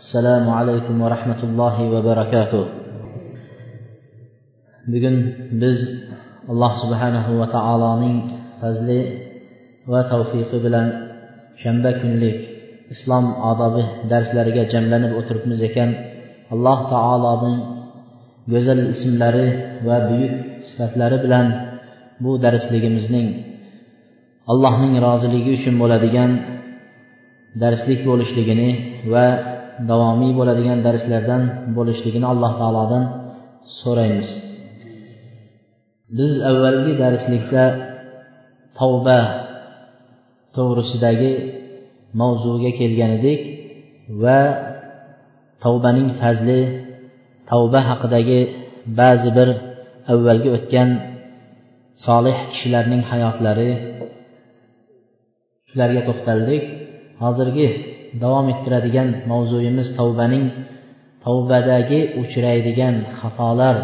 assalomu alaykum va rahmatullohi va barakatuh. Bugun biz alloh subhanahu va taoloning fazli va tavfiqi bilan shanba kunlik islom odobi darslariga jamlanib o'tiribmiz ekan. Alloh taoloning go'zal ismlari va buyuk sifatlari bilan bu darsligimizning allohning roziligi uchun bo'ladigan darslik bo'lishligini va davomiy bo'ladigan darslardan bo'lishligini alloh taolodan so'raymiz. Biz avvalgi darslikda tavba to'g'risidagi mavzuga kelgan edik va tavbaning fazli tavba haqidagi ba'zi bir avvalgi o'tgan solih kishilarning hayotlari shularga to'xtaldik. Hozirgi davom ettiradigan mavzuyimiz tavbaning tavbadagi uchraydigan xatolar.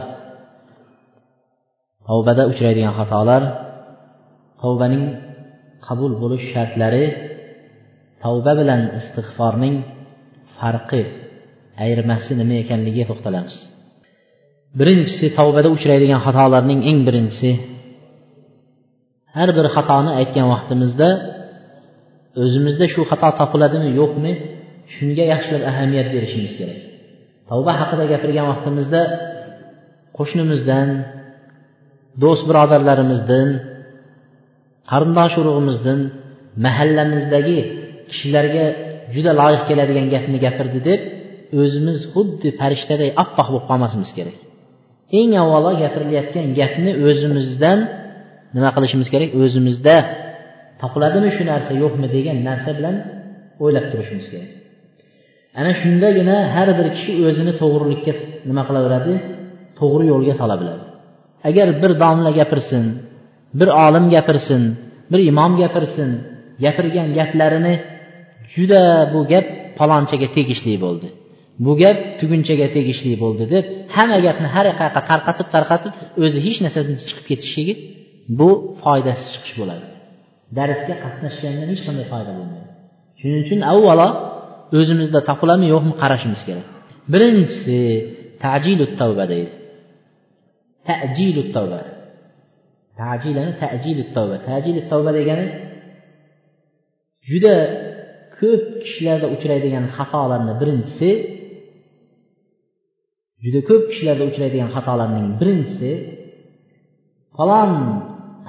Tavbada uchraydigan xatolar tavbaning qabul bo'lish shartlari tavba bilan istig'forning farqi ayirmasi nima ekanligiga to'xtalamiz. Birinchisi tavbada uchraydigan xatolarning eng birinchisi har bir xatoni aytgan vaqtimizda o'zimizda shu xato topiladimi yo'qmi? Shunga yaxshilab ahamiyat berishimiz kerak. Tavba haqida gapirgan vaqtimizda qo'shnimizdan do'st birodarlarimizdan qarindosh urug'imizdan mahallamizdagi kishilarga juda loyiq keladigan gapni gapirdi deb o'zimiz xuddi farishtaday oppoq bo'lib qolmasimiz kerak. Eng avvalo gapirilayotgan gapni o'zimizdan nima qilishimiz kerak? O'zimizda topiladimi shu narsa yo'qmi degan narsa bilan o'ylab turishimiz kerak. Ana shundagina har bir kishi o'zini to'g'rilikka nima qilaveradi? To'g'ri yo'lga sola biladi. Agar bir domla gapirsin bir olim gapirsin bir imom gapirsin gapirgan gaplarini juda bu gap palonchaga tegishli bo'ldi. Bu gap tugunchaga tegishli bo'ldi deb hamma gapni har yoqqa tarqatib tarqatib o'zi hech narsadan chiqib ketishligi bu foydasiz chiqish bo'ladi. Darsga qatnashgandan hech qanday foyda bo'lmaydi. Shuning uchun avvalo o'zimizda topiladimi yo'qmi qarashimiz kerak. Birinchisi tajilu tavba deydi. Tajilu tavba. Tajilani tajilu tavba. Tajilu tavba degani juda ko'p kishilarda uchraydigan xatolarni birinchisi juda ko'p kishilarda uchraydigan xatolarning birinchisi falon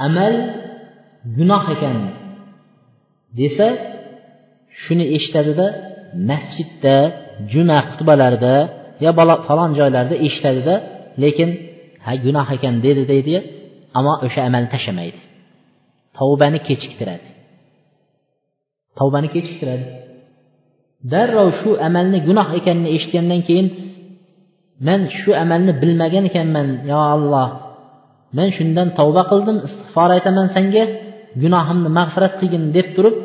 amal gunoh ekan desa shuni eshitadida masjidda juma xutbalarida yo falon joylarda eshitadida lekin ha gunoh ekan dedi deydi ammo o'sha amalni tashlamaydi. Tavbani kechiktiradi. Tavbani kechiktiradi. Darrov shu amalni gunoh ekanini eshitgandan keyin man shu amalni bilmagan ekanman yo alloh. Men shundan tavba qildim istig'for aytaman senga. Gunohimni mag'firat qilgin deb turib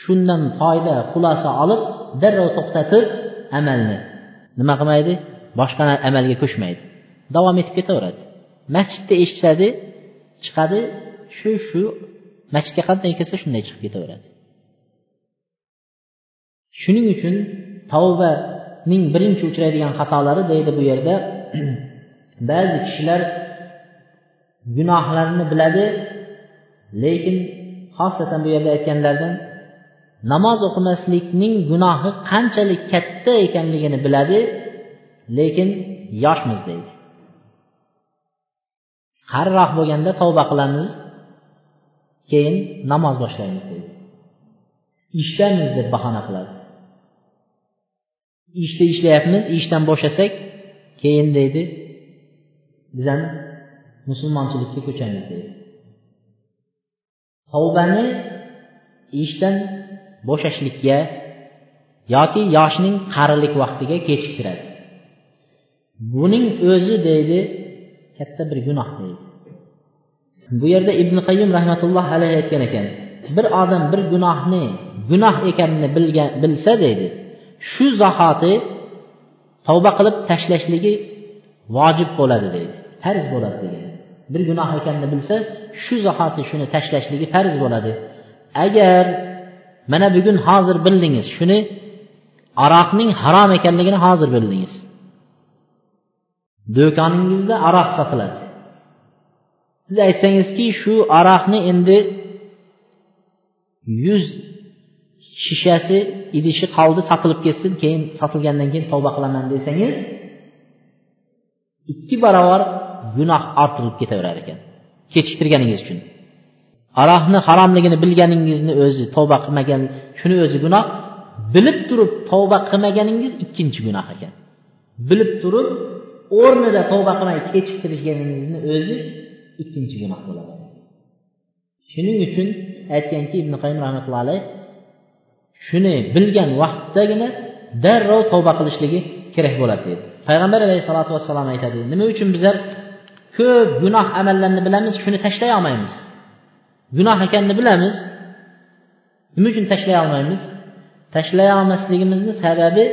shundan foyda xulosa olib darrov to'xtatib amalni nima qilmaydi? Boshqa amalga ko'chmaydi davom etib ketaveradi. Masjidda eshitadi chiqadi shu shu masjidga qanday kelsa shunday chiqib ketaveradi. Shuning uchun tavbaning birinchi uchraydigan xatolari deydi bu yerda ba'zi kishilar gunohlarini biladi lekin xosatan bu yerda aytganlaridan namoz o'qimaslikning gunohi qanchalik katta ekanligini biladi lekin yoshmiz deydi. Qariroq bo'lganda tavba qilamiz keyin namoz boshlaymiz deydi. Ishlamiz deb bahona qiladi. Ishda ishlayapmiz ishdan bo'shasak keyin deydi bizani musulmonchilikka ko'chamiz deydi. Tavbani ishdan bo'shashlikka yoki yoshning qarilik vaqtiga kechiktiradi. Buning o'zi deydi katta bir gunoh deydi. Bu yerda ibn qayyum rahmatulloh alayhi aytgan ekan bir odam bir gunohni gunoh ekanini bilgan bilsa deydi shu zahoti tavba qilib tashlashligi vojib bo'ladi deydi. Farz bo'ladi degan. Bir gunoh ekanini bilsa shu zahoti shuni tashlashligi farz bo'ladi. Agar mana bugun hozir bildingiz shuni aroqning harom ekanligini hozir bildingiz. Do'koningizda aroq sotiladi. Siz aytsangizki shu aroqni endi yuz shishasi idishi qoldi sotilib ketsin keyin sotilgandan keyin tavba qilaman desangiz ikki barobar gunoh orttirilib ketaverar ekan. Kechiktirganingiz uchun. Aroqni haromligini bilganingizni o'zi tavba qilmagan shuni o'zi gunoh. Bilib turib tavba qilmaganingiz ikkinchi gunoh ekan. Bilib turib o'rnida tavba qilmay kechiktirishganingizni o'zi ikkinchi gunoh bo'ladi. Shuning uchun aytganki ibn qayim rahmatullohi alayh shuni bilgan vaqtdagina darrov tavba qilishligi kerak bo'ladi deydi payg'ambar alayhissalotu vassalom aytadi nima uchun bizlar ko'p gunoh amallarni bilamiz shuni tashlay olmaymiz. Gunoh ekanini bilamiz. Nima uchun tashlay olmaymiz? Tashlay olmasligimizni sababi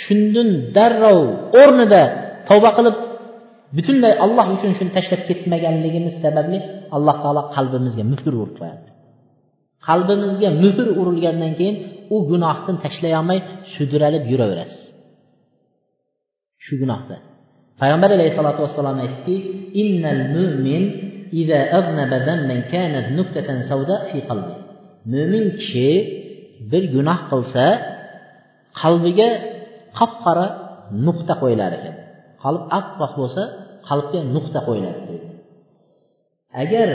shundan darrov o'rnida tavba qilib butunlay alloh uchun shuni tashlab ketmaganligimiz sababli alloh taolo qalbimizga muhr urib qo'yadi. Qalbimizga muhr urilgandan keyin u gunohdan tashlay olmay sudralib yuraverasiz. Shu gunohda payg'ambar alayhissalotu vassalom aytdiki innal mu'min iza aznaba zamban kanat nuktatan savda fi qalbi. Mo'min kishi bir gunoh qilsa qalbiga qop qora nuqta qo'yilar ekan. Qalb oppoq bo'lsa qalbga nuqta qo'yiladi agar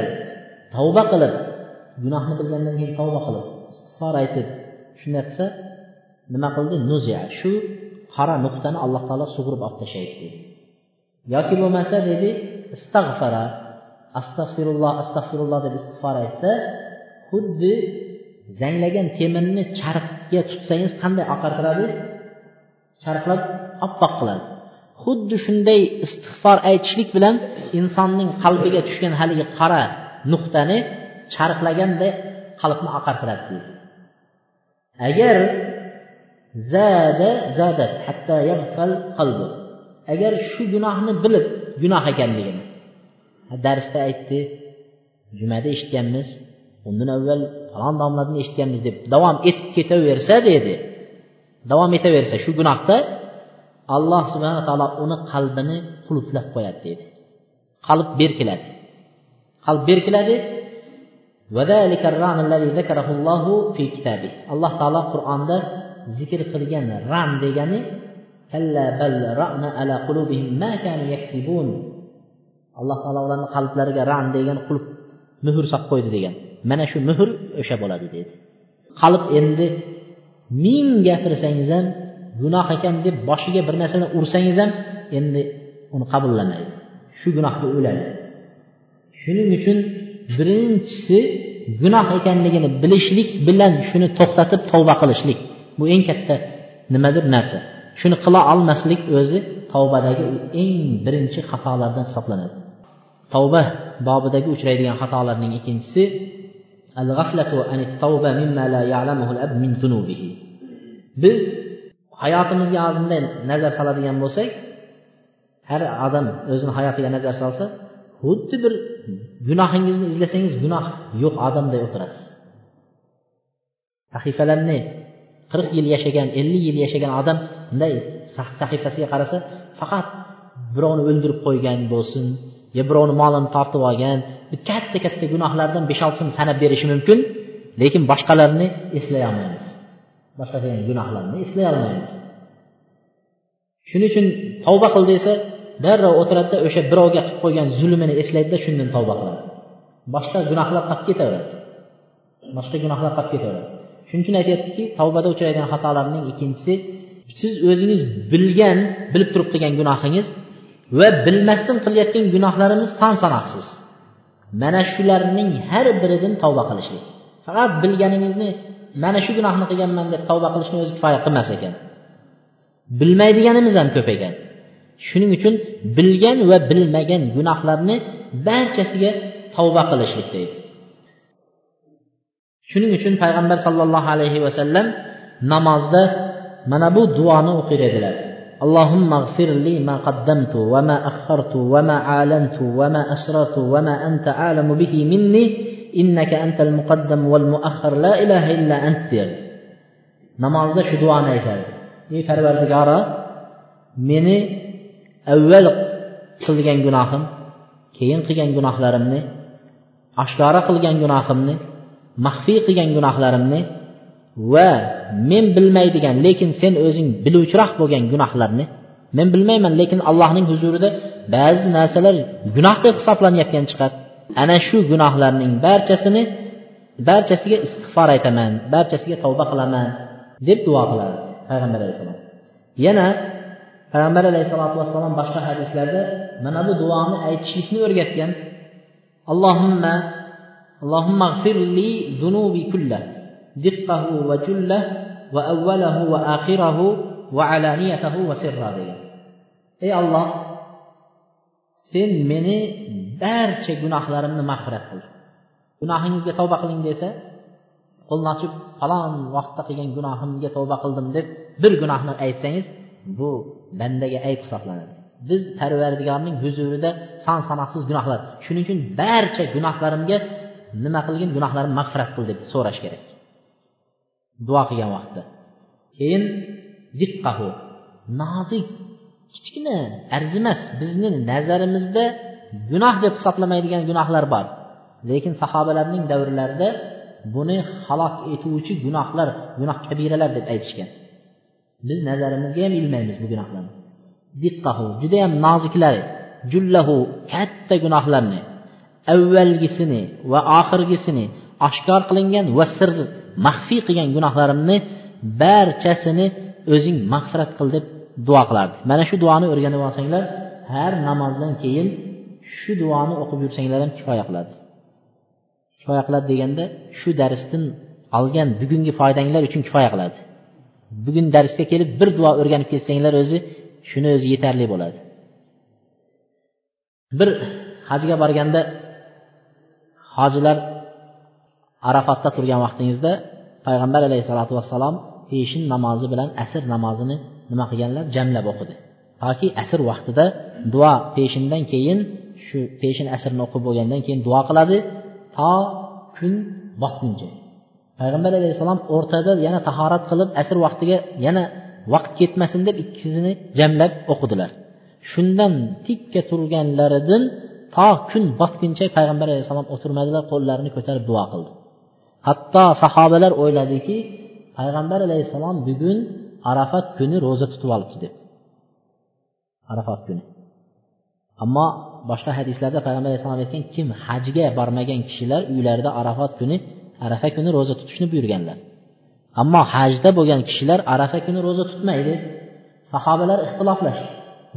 tavba qilib gunohni qilgandan keyin tavba qilib istig'for aytib shunday qilsa nima qildi? Nuziya shu qora nuqtani alloh taolo sug'urib olib tashlaydi deydi yoki bo'lmasa dedi istag'fara astag'firulloh astag'firulloh deb istig'for aytsa xuddi zanglagan temirni charxga tutsangiz qanday oqartiradi charxlab oppoq qiladi. Xuddi shunday istig'for aytishlik bilan insonning qalbiga tushgan haligi qora nuqtani charxlaganday qalbni oqartiradi deydi. Agar zada zadat hatta qalbi agar shu gunohni bilib gunoh ekanligini. Darsda aytdi jumada eshitganmiz undan avval falon domladan eshitganmiz deb davom etib ketaversa dedi. Davom etaversa shu gunohda alloh subhana taolo uni qalbini qulutlab qo'yadi deydi qalb berkiladi. Qalb berkiladi. Alloh taolo qur'onda zikr qilgan ran degani alloh taolo ularni qalblariga ran degan qulf muhr solib qo'ydi degan. Mana shu muhr o'sha bo'ladi deydi qalb endi ming gapirsangiz ham gunoh ekan deb boshiga bir narsani ursangiz ham endi uni qabullamaydi. shu gunohga o'ladi. Shuning uchun birinchisi gunoh ekanligini bilishlik bilan shuni to'xtatib tavba qilishlik. Bu eng katta nimadir narsa. Shuni qila olmaslik o'zi tavbadagi eng birinchi xatolardan hisoblanadi. Tavba bobidagi uchraydigan xatolarning ikkinchisi biz hayotimizga ozgina nazar soladigan bo'lsak har odam o'zini hayotiga nazar solsa xuddi bir gunohingizni izlasangiz gunoh yo'q odamday o'tirasiz. Sahifalarni qirq yil yashagan ellik yil yashagan odam bunday sahifasiga qarasa faqat birovni o'ldirib qo'ygan bo'lsin yo birovni molini tortib olgan katta katta gunohlardan besh oltisini sanab berishi mumkin. Lekin boshqalarni eslay olmaymiz boshqa gunohlarni eslay olmaymiz shuning uchun tavba qil desa darrov o'tiradida o'sha birovga qilib qo'ygan zulmini eslaydida shundan tavba qiladi. Boshqa gunohlar qolib ketaveradi. Boshqa gunohlar qolib ketaveradi. Shuning uchun aytyaptiki tavbada uchraydigan xatolarning ikkinchisi siz o'zingiz bilgan bilib turib qilgan gunohingiz va bilmasdan qilayotgan gunohlarimiz son sanoqsiz. Mana shularning har biridan tavba qilishlik. Faqat bilganingizni mana shu gunohni qilganman deb tavba qilishni o'zi kifoya qilmas ekan. Bilmaydiganimiz ham ko'p ekan shuning uchun bilgan va bilmagan gunohlarni barchasiga tavba qilishlik deydi. Shuning uchun payg'ambar sollallohu alayhi vasallam namozda mana bu duoni o'qir edilar اللهم اغفر لي ما قدمت وما أخرت وما أعلنت وما أسررت وما أنت أعلم به مني إنك أنت المقدم والمؤخر لا إله إلا أنت namozda shu duoni aytardi ey parvardigoro meni avval qilgan gunohim keyin qilgan gunohlarimni oshkora qilgan gunohimni maxfiy qilgan gunohlarimni va men bilmaydigan lekin sen o'zing biluvchiroq bo'lgan gunohlarni men bilmayman lekin allohning huzurida ba'zi narsalar gunoh deb hisoblanayotgan chiqar. Ana shu gunohlarning barchasini barchasiga istig'for aytaman barchasiga tavba qilaman deb duo qiladi payg'ambar alayhissalom. Yana payg'ambar alayhissalotu vassalom boshqa hadislarda mana bu duoni aytishlikni o'rgatgan. Allohimma allohimma g'firli zunubi kulla diqqahu va jullah va avvalahu va axirahu va alaniyatahu va sirra degan ey olloh sen meni barcha gunohlarimni mag'firat qil. Gunohingizga tavba qiling desa qo'lni ochib falon vaqtda qilgan gunohimga tavba qildim deb bir gunohni aytsangiz bu bandaga ayb hisoblanadi. Biz parvardigorning huzurida son sanoqsiz gunohlar. Shuning uchun barcha gunohlarimga nima qilgin? Gunohlarimni mag'firat qil deb so'rash kerak. Duo qilgan vaqtda. Keyin diqqahu nozik kichkina arzimas bizni nazarimizda gunoh deb hisoblamaydigan gunohlar bor. Lekin sahobalarning davrlarida buni halok etuvchi gunohlar gunoh kabiralar deb aytishgan. Biz nazarimizga ham ilmaymiz bu gunohlarni. Diqqahu judayam noziklari jullahu katta gunohlarni avvalgisini va oxirgisini oshkor qilingan va sir maxfiy qilgan gunohlarimni barchasini o'zing mag'firat qil deb duo qilardi mana shu duoni o'rganib olsanglar har namozdan keyin shu duoni o'qib yursanglar ham kifoya qiladi. Kifoya qiladi deganda shu darsdan olgan bugungi foydanglar uchun kifoya qiladi. Bugun darsga kelib bir duo o'rganib ketsanglar o'zi shuni o'zi yetarli bo'ladi. Bir hajga borganda hojilar arafatda turgan vaqtingizda payg'ambar alayhissalotu vassalom peshin namozi bilan asr namozini nima qilganlar? Jamlab o'qidi. Toki asr vaqtida duo peshindan keyin shu peshin asrni o'qib bo'lgandan keyin duo qiladi to kun botguncha. Payg'ambar alayhissalom o'rtada yana tahorat qilib asr vaqtiga yana vaqt ketmasin deb ikkisini jamlab o'qidilar. Shundan tikka turganlaridan to kun botguncha payg'ambar alayhissalom o'tirmadilar qo'llarini ko'tarib duo qildi. Hatto sahobalar o'yladiki payg'ambar alayhissalom bugun arafat kuni ro'za tutib olibdi deb. Arafat kuni. Ammo boshqa hadislarda payg'ambar alayhissalom aytgan kim hajga bormagan kishilar uylarida arafat kuni arafa kuni ro'za tutishni buyurganlar. Ammo hajda bo'lgan kishilar arafa kuni ro'za tutmaydi. Sahobalar ixtiloflashdi.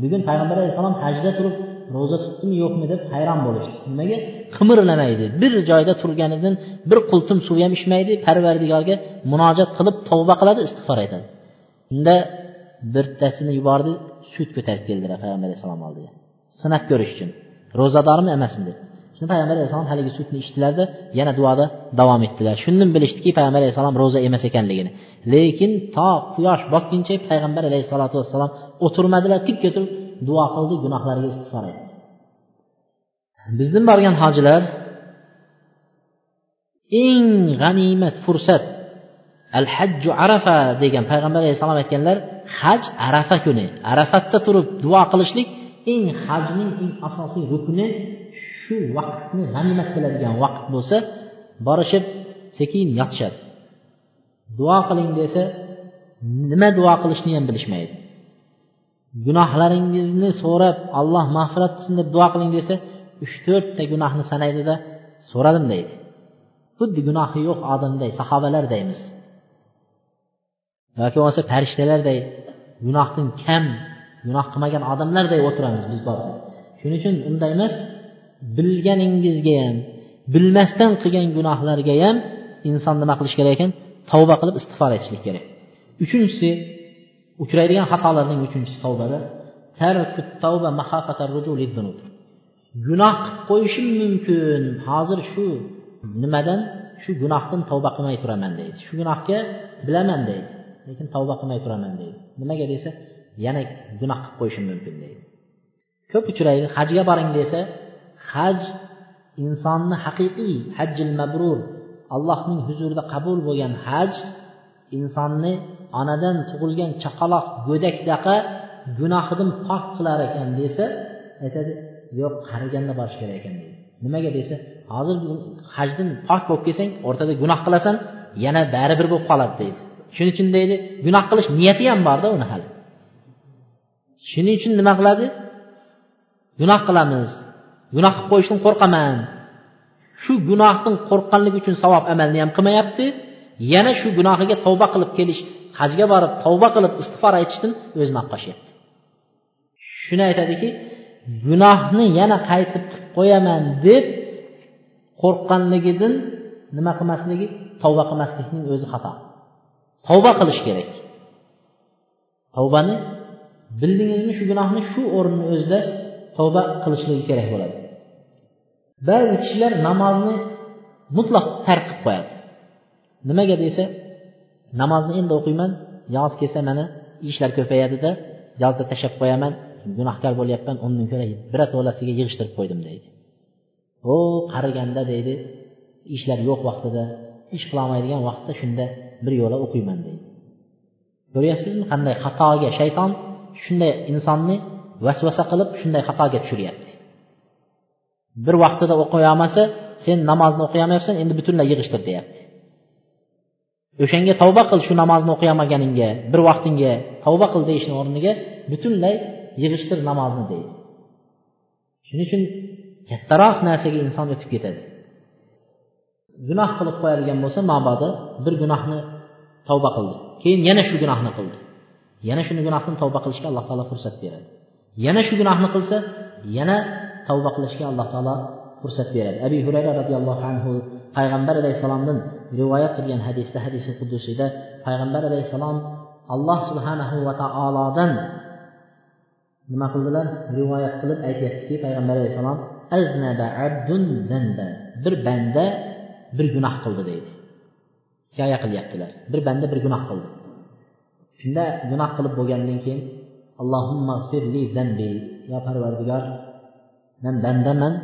Bugun payg'ambar alayhissalom hajda turib ro'za tutdimi yo'qmi deb hayron bo'lishdi nimaga? Qimirlamaydi. Bir joyda turganidan bir qultum suv ham ichmaydi parvardigorga munojat qilib tavba qiladi istig'for aytadi unda birtasini yubordi sut ko'tarib keldilar payg'ambar alayhissalom oldiga. Sinab ko'rish uchun. Ro'zadormi emasmi deb. Shunda payg'ambar alayhissalom haligi sutni ichdilarda yana duoda davom etdilar. Shundan bilishdiki payg'ambar alayhissalom ro'za emas ekanligini. Lekin to quyosh botguncha payg'ambar alayhissalotu vassalom o'tirmadilar tikka turib duo qildi gunohlariga istig'for aytdi. Bizdan borgan hojilar eng g'animat fursat al hajju arafa degan payg'ambar alayhissalom aytganlar haj arafa kuni arafatda turib duo qilishlik eng hajning eng asosiy rukni shu vaqtni g'animat qiladigan vaqt bo'lsa borishib sekin yotishadi. Duo qiling desa nima duo qilishni ham bilishmaydi. Gunohlaringizni so'rab alloh mag'firat qilsin deb duo qiling desa uch to'rtta gunohni sanaydida so'radim deydi. Xuddi gunohi yo'q odamday sahobalardaymiz yoki bo'lmasa farishtalarday gunohdan kam gunoh qilmagan odamlarday o'tiramiz biz borsak shuning uchun unday emas bilganingizga ham bilmasdan qilgan gunohlarga ham inson nima qilish kerak ekan? Tavba qilib istig'for aytishlik kerak. Uchinchisi uchraydigan xatolarning uchinchisi tavbada gunoh qilib qo'yishim mumkin. Hozir shu nimadan? Shu gunohdan tavba qilmay turaman deydi. Shu gunohga bilaman deydi. Lekin tavba qilmay turaman deydi. Nimaga desa yana gunoh qilib qo'yishim mumkin deydi. Ko'p uchraydi hajga boring desa haj insonni haqiqiy hajjil mabrur allohning huzurida qabul bo'lgan haj insonni onadan tug'ilgan chaqaloq go'dakdaqa gunohidan pok qilar ekan desa aytadi yo'q qariganda borish kerak ekan deydi. Nimaga desa hozir hajdan pok bo'lib kelsang o'rtada gunoh qilasan yana baribir bo'lib qoladi deydi. Shuning uchun deydi gunoh qilish niyati ham borda uni hali. Shuning uchun nima qiladi? Gunoh qilamiz. Gunoh qilib qo'yishdan qo'rqaman. Shu gunohdan qo'rqqanligi uchun savob amalni ham qilmayapti. Yana shu gunohiga tavba qilib kelish hajga borib tavba qilib istig'for aytishdan o'zini olib qochyapti shuni aytadiki gunohni yana qaytib qilib qo'yaman deb qo'rqqanligidan nima qilmasligi? Tavba qilmaslikning o'zi xato. Tavba qilish kerak. Tavbani bildingizmi shu gunohni shu o'rinni o'zida tavba qilishligi kerak bo'ladi. Ba'zi kishilar namozni mutlaq tark qilib qo'yadi. Nimaga desa namozni endi o'qiyman yoz kelsa mana ishlar ko'payadida yozda tashlab qo'yaman gunohkor bo'lyapman undan ko'ra birato'lasiga yig'ishtirib qo'ydim deydi. O qariganda deydi ishlar yo'q vaqtida ish qilolmaydigan vaqtda shunda bir yo'la o'qiyman deydi. Ko'ryapsizmi qanday xatoga? Shayton shunday insonni vasvasa qilib shunday xatoga tushiryapti. Bir vaqtida o'qiy olmasa sen namozni o'qiy olmayapsan endi butunlay yig'ishtir deyapti. O'shanga tavba qil shu namozni o'qiy olmaganingga bir vaqtingga tavba qil deyishni o'rniga butunlay yig'ishtir namozni deydi. Shuning uchun kattaroq narsaga inson o'tib ketadi. Gunoh qilib qo'yadigan bo'lsa mabodo bir gunohni tavba qildi. Keyin yana shu gunohni qildi. Yana shuni gunohdan tavba qilishga alloh taolo fursat beradi. Yana shu gunohni qilsa yana tavba qilishga alloh taolo fursat beradi. Abi hurayra roziyallohu anhu payg'ambar alayhissalomdan rivoyat qilgan hadisda hadisi qudusiyda payg'ambar alayhissalom alloh subhanahu va taolodan nima qildilar? Rivoyat qilib aytyaptiki payg'ambar alayhissalom aznaba abdun zanda bir banda bir gunoh qildi deydi. Hikoya qilyaptilar. Bir banda bir gunoh qildi. Shunda gunoh qilib bo'lgandan keyin allohumma firli zambi yo parvardigor man bandaman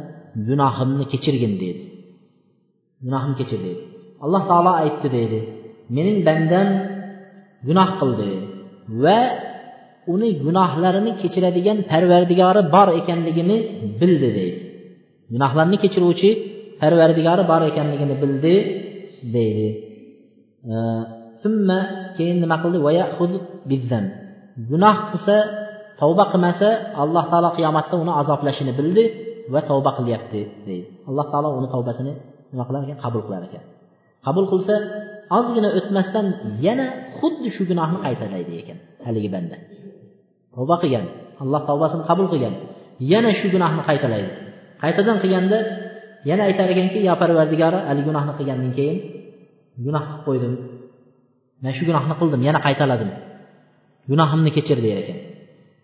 gunohimni kechirgin deydi. Gunohimni kechir deydi. Alloh taolo aytdi deydi mening bandam gunoh qildi va uni gunohlarini kechiradigan parvardigori bor ekanligini bildi deydi. Gunohlarni kechiruvchi parvardigori bor ekanligini bildi deydi. Keyin nima qildi? Gunoh qilsa tavba qilmasa alloh taolo qiyomatda uni azoblashini bildi va tavba qilyapti deydi. Alloh taolo uni tavbasini nima qilar ekan? Qabul qilar ekan. Qabul qilsa ozgina o'tmasdan yana xuddi shu gunohni qaytalaydi ekan haligi banda. Tavba qilgan alloh tavbasini qabul qilgan yana shu gunohni qaytalaydi qaytadan qilganda yana aytar ekanki yo parvardigori haligi gunohni qilgandan keyin gunoh qilib qo'ydim. Man shu gunohni qildim yana qaytaladim gunohimni kechir der ekan.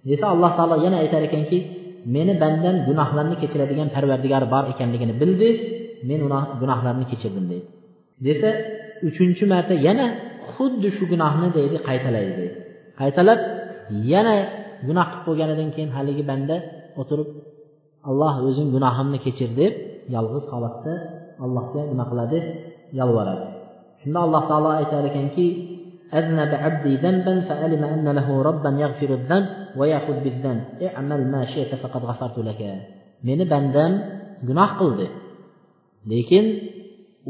Desa alloh taolo yana aytar ekanki meni bandam gunohlarni kechiradigan parvardigori bor ekanligini bildi men uni gunohlarini kechirdim deydi. desa uchinchi marta yana xuddi shu gunohni deydi qaytalaydi deydi qaytalab yana gunoh qilib bo'lganidan keyin haligi banda o'tirib alloh o'zing gunohimni kechir deb yolg'iz holatda allohga nima qiladi yolvoradi shunda alloh taolo aytar ekanki أذنب عبدي ذنبا فعلم أن له ربا يغفر الذنب ويأخذ بالذنب اعمل ما شئت فقد غفرت لك meni bandam gunoh qildi lekin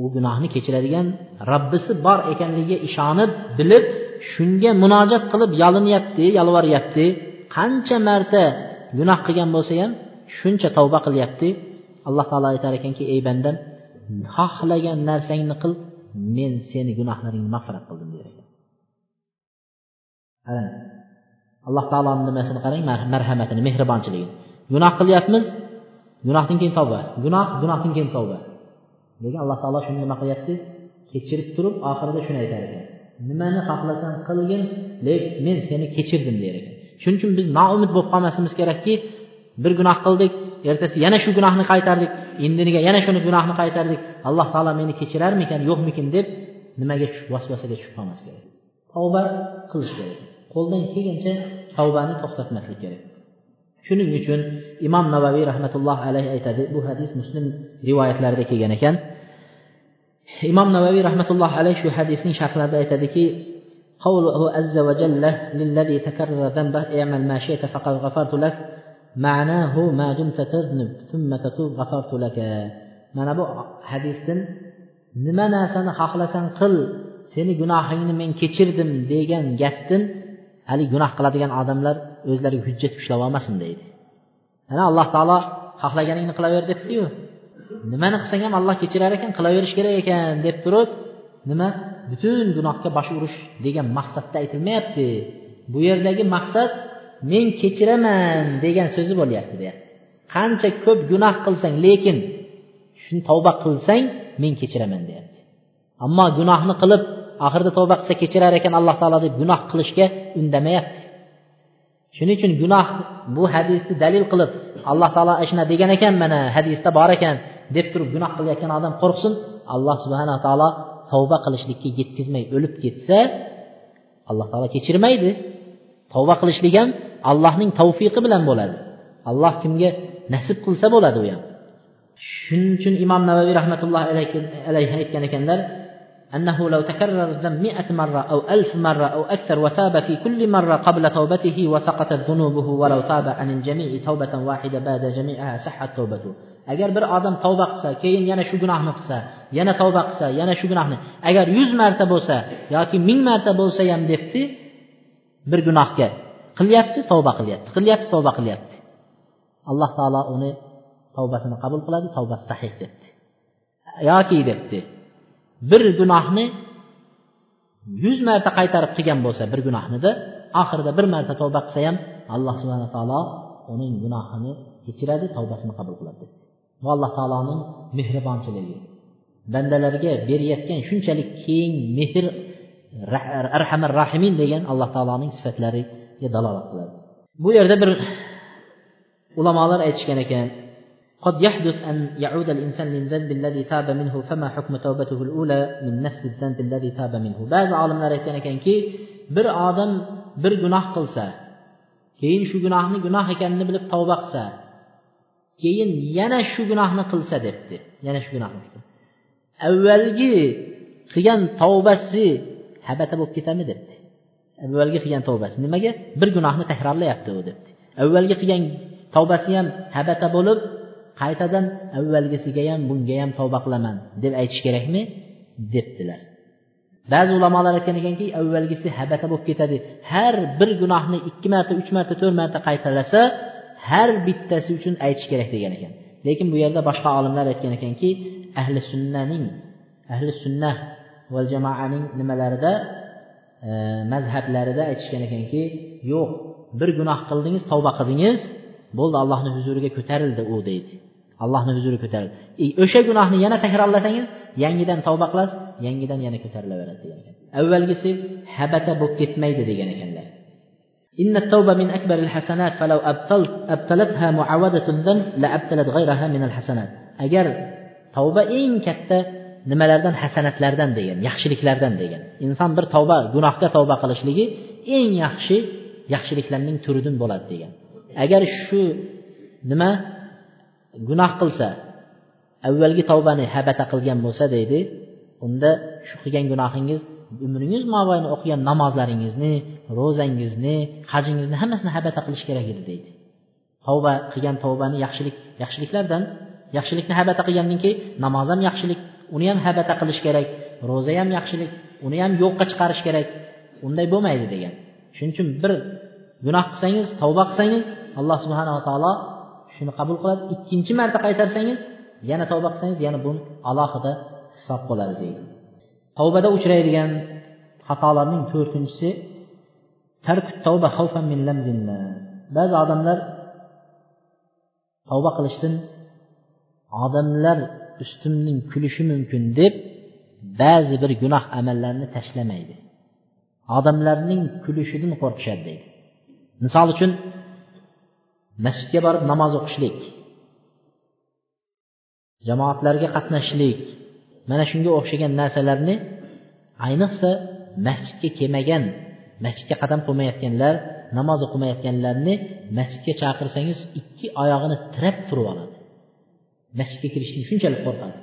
u gunohni kechiradigan robbisi bor ekanligiga ishonib bilib shunga munojat qilib yolinyapti yolvoryapti qancha marta gunoh qilgan bo'lsa ham shuncha tavba qilyapti. Alloh taolo aytar ekanki ey bandam xohlagan narsangni qil men seni gunohlaringni mag'firat qildim der ekan. Qarang alloh taoloni nimasini qarang? Marhamatini mehribonchiligini gunoh qilyapmiz gunohdan keyin tavba gunoh gunohdan keyin tavba. Lekin alloh taolo shuni nima qilyapti? Kechirib turib oxirida shuni aytar ekan. Nimani xohlasang qilgin lekin men seni kechirdim der ekan. Shuning uchun biz noumid bo'lib qolmasligimiz kerakki bir gunoh qildik ertasi yana shu gunohni qaytardik indiniga yana shuni gunohni qaytardik. Alloh taolo meni kechirarmikan yo'qmikin deb nimaga vasvasaga tushib qolmas kerak. Tavba qilish kerak. Qo'ldan kelgancha tavbani to'xtatmaslik kerak. shuning uchun imom navaviy rahmatullohi alayhi aytadi bu hadis muslim rivoyatlarida kelgan ekan imom navaviy rahmatullohi alayhi shu hadisning sharhlarida aytadiki قوله عز وجل للذي تكرر ذنبه اعمل ما شئت فقد غفرت لك معناه ما دمت تذنب ثم تتوب غفرت لك mana bu hadisdan nima narsani xohlasang qil seni gunohingni men kechirdim degan gapdan haligi gunoh qiladigan odamlar o'zlariga hujjat ushlab olmasin deydi. Ana alloh taolo xohlaganingni qilaver debdiyu nimani qilsang ham alloh kechirar ekan qilaverish kerak ekan deb turib nima? Butun gunohga bosh urish degan maqsadda aytilmayapti. Bu yerdagi maqsad men kechiraman degan so'zi bo'lyapti deyapti. Qancha ko'p gunoh qilsang lekin shuni tavba qilsang men kechiraman deyapti. Ammo gunohni qilib oxirida tavba qilsa kechirar ekan alloh taolo deb gunoh qilishga undamayapti. Shuning uchun gunoh bu hadisni dalil qilib alloh taolo shunaqa degan ekan mana hadisda bor ekan deb turib gunoh qilayotgan odam qo'rqsin. Alloh subhanaa taolo tavba qilishlikka yetkazmay o'lib ketsa alloh taolo kechirmaydi. Tavba qilishlik ham allohning tavfiqi bilan bo'ladi. Alloh kimga nasib qilsa bo'ladi u ham. Shuning uchun imom navaviy rahmatullohi alayhi aytgan ekanlar أنه لو تكرر الذنب مئة مرة أو ألف مرة أو أكثر وتاب في كل مرة قبل توبته وسقطت ذنوبه ولو تاب عن الجميع توبة واحدة بعد جميعها صحت توبته agar bir odam tavba qilsa keyin yana shu gunohni qilsa yana tavba qilsa yana shu gunohni agar yuz marta bo'lsa yoki ming marta bo'lsa ham debdi bir gunohga qilyapti tavba qilyapti qilyapti tavba qilyapti alloh taolo uni tavbasini qabul qiladi tavbasi sahih debdi yoki debdi bir gunohni yuz marta qaytarib qilgan bo'lsa bir gunohnida oxirida bir marta tavba qilsa ham alloh subhana taolo uning gunohini kechiradi tavbasini qabul qiladi. Bu alloh taoloning mehribonchiligi. Bandalarga berayotgan shunchalik keng mehr arhamar rahimin degan alloh taoloning sifatlariga dalolat qiladi. Bu yerda bir ulamolar aytishgan ekan قد يحدث أن يعود الإنسان للذنب الذي تاب منه فما حكم توبته الأولى من نفس الذنب الذي تاب منه بعض olimlar aytgan ekanki bir odam bir gunoh qilsa keyin shu gunohni gunoh ekanini bilib tavba qilsa keyin yana shu gunohni qilsa debdi yana shu gunohni qilsa avvalgi qilgan tavbasi habata bo'lib ketadimi debdi avvalgi qilgan tavbasi nimaga bir gunohni takrorlayapti u debdi avvalgi qilgan tavbasi ham habata bo'lib qaytadan avvalgisiga ham bunga ham tavba qilaman deb aytish kerakmi? Debdilar. Ba'zi ulamolar aytgan ekanki avvalgisi habata bo'lib ketadi. Har bir gunohni ikki marta uch marta to'rt marta qaytalasa har bittasi uchun aytish kerak degan ekan. Lekin bu yerda boshqa olimlar aytgan ekanki ahli sunnaning ahli sunnah va jamoaning nimalarida e, mazhablarida aytishgan ekanki yo'q bir gunoh qildingiz tavba qildingiz bo'ldi allohni huzuriga ko'tarildi u deydi. allohni huzuriga ko'tarildi e, o'sha gunohni yana takrorlasangiz yangidan tavba qilasiz yangidan yana ko'tarilaveradi degan ekan avvalgisi habata bo'lib ketmaydi degan ekanlar إن التوبة من أكبر الحسنات فلو أبطلت أبطلتها معاودة الذنب لأبطلت غيرها من الحسنات أجر توبة إن كتا nimalardan hasanatlardan degan yaxshiliklardan degan inson bir tavba gunohga tavba qilishligi eng yaxshi yaxshiliklarning turidan bo'ladi degan agar shu nima gunoh qilsa avvalgi tavbani habata qilgan bo'lsa deydi unda shu qilgan gunohingiz umringiz mobaynida o'qigan namozlaringizni ro'zangizni hajingizni hammasini habata qilish kerak edi deydi. Tavba qilgan tavbani yaxshilik yaxshiliklardan yaxshilikni habata qilgandan keyin namoz ham yaxshilik uni ham habata qilish kerak ro'za ham yaxshilik uni ham yo'qqa chiqarish kerak unday bo'lmaydi degan. Shuning uchun bir gunoh qilsangiz tavba qilsangiz alloh subhanava taolo shuni qabul qiladi. Ikkinchi marta qaytarsangiz yana tavba qilsangiz yana bu alohida hisob bo'ladi deydi. Tavbada uchraydigan xatolarning to'rtinchisi ba'zi odamlar tavba qilishdan odamlar ustimning kulishi mumkin deb ba'zi bir gunoh amallarni tashlamaydi. Odamlarning kulishidan qo'rqishadi deydi. Misol uchun masjidga borib namoz o'qishlik. Jamoatlarga qatnashishlik. Mana shunga o'xshagan narsalarni ayniqsa masjidga kelmagan masjidga qadam qo'ymayotganlar namoz o'qimayotganlarni masjidga chaqirsangiz ikki oyog'ini tirab turib oladi. Masjidga kirishlik shunchalik qo'rqadi.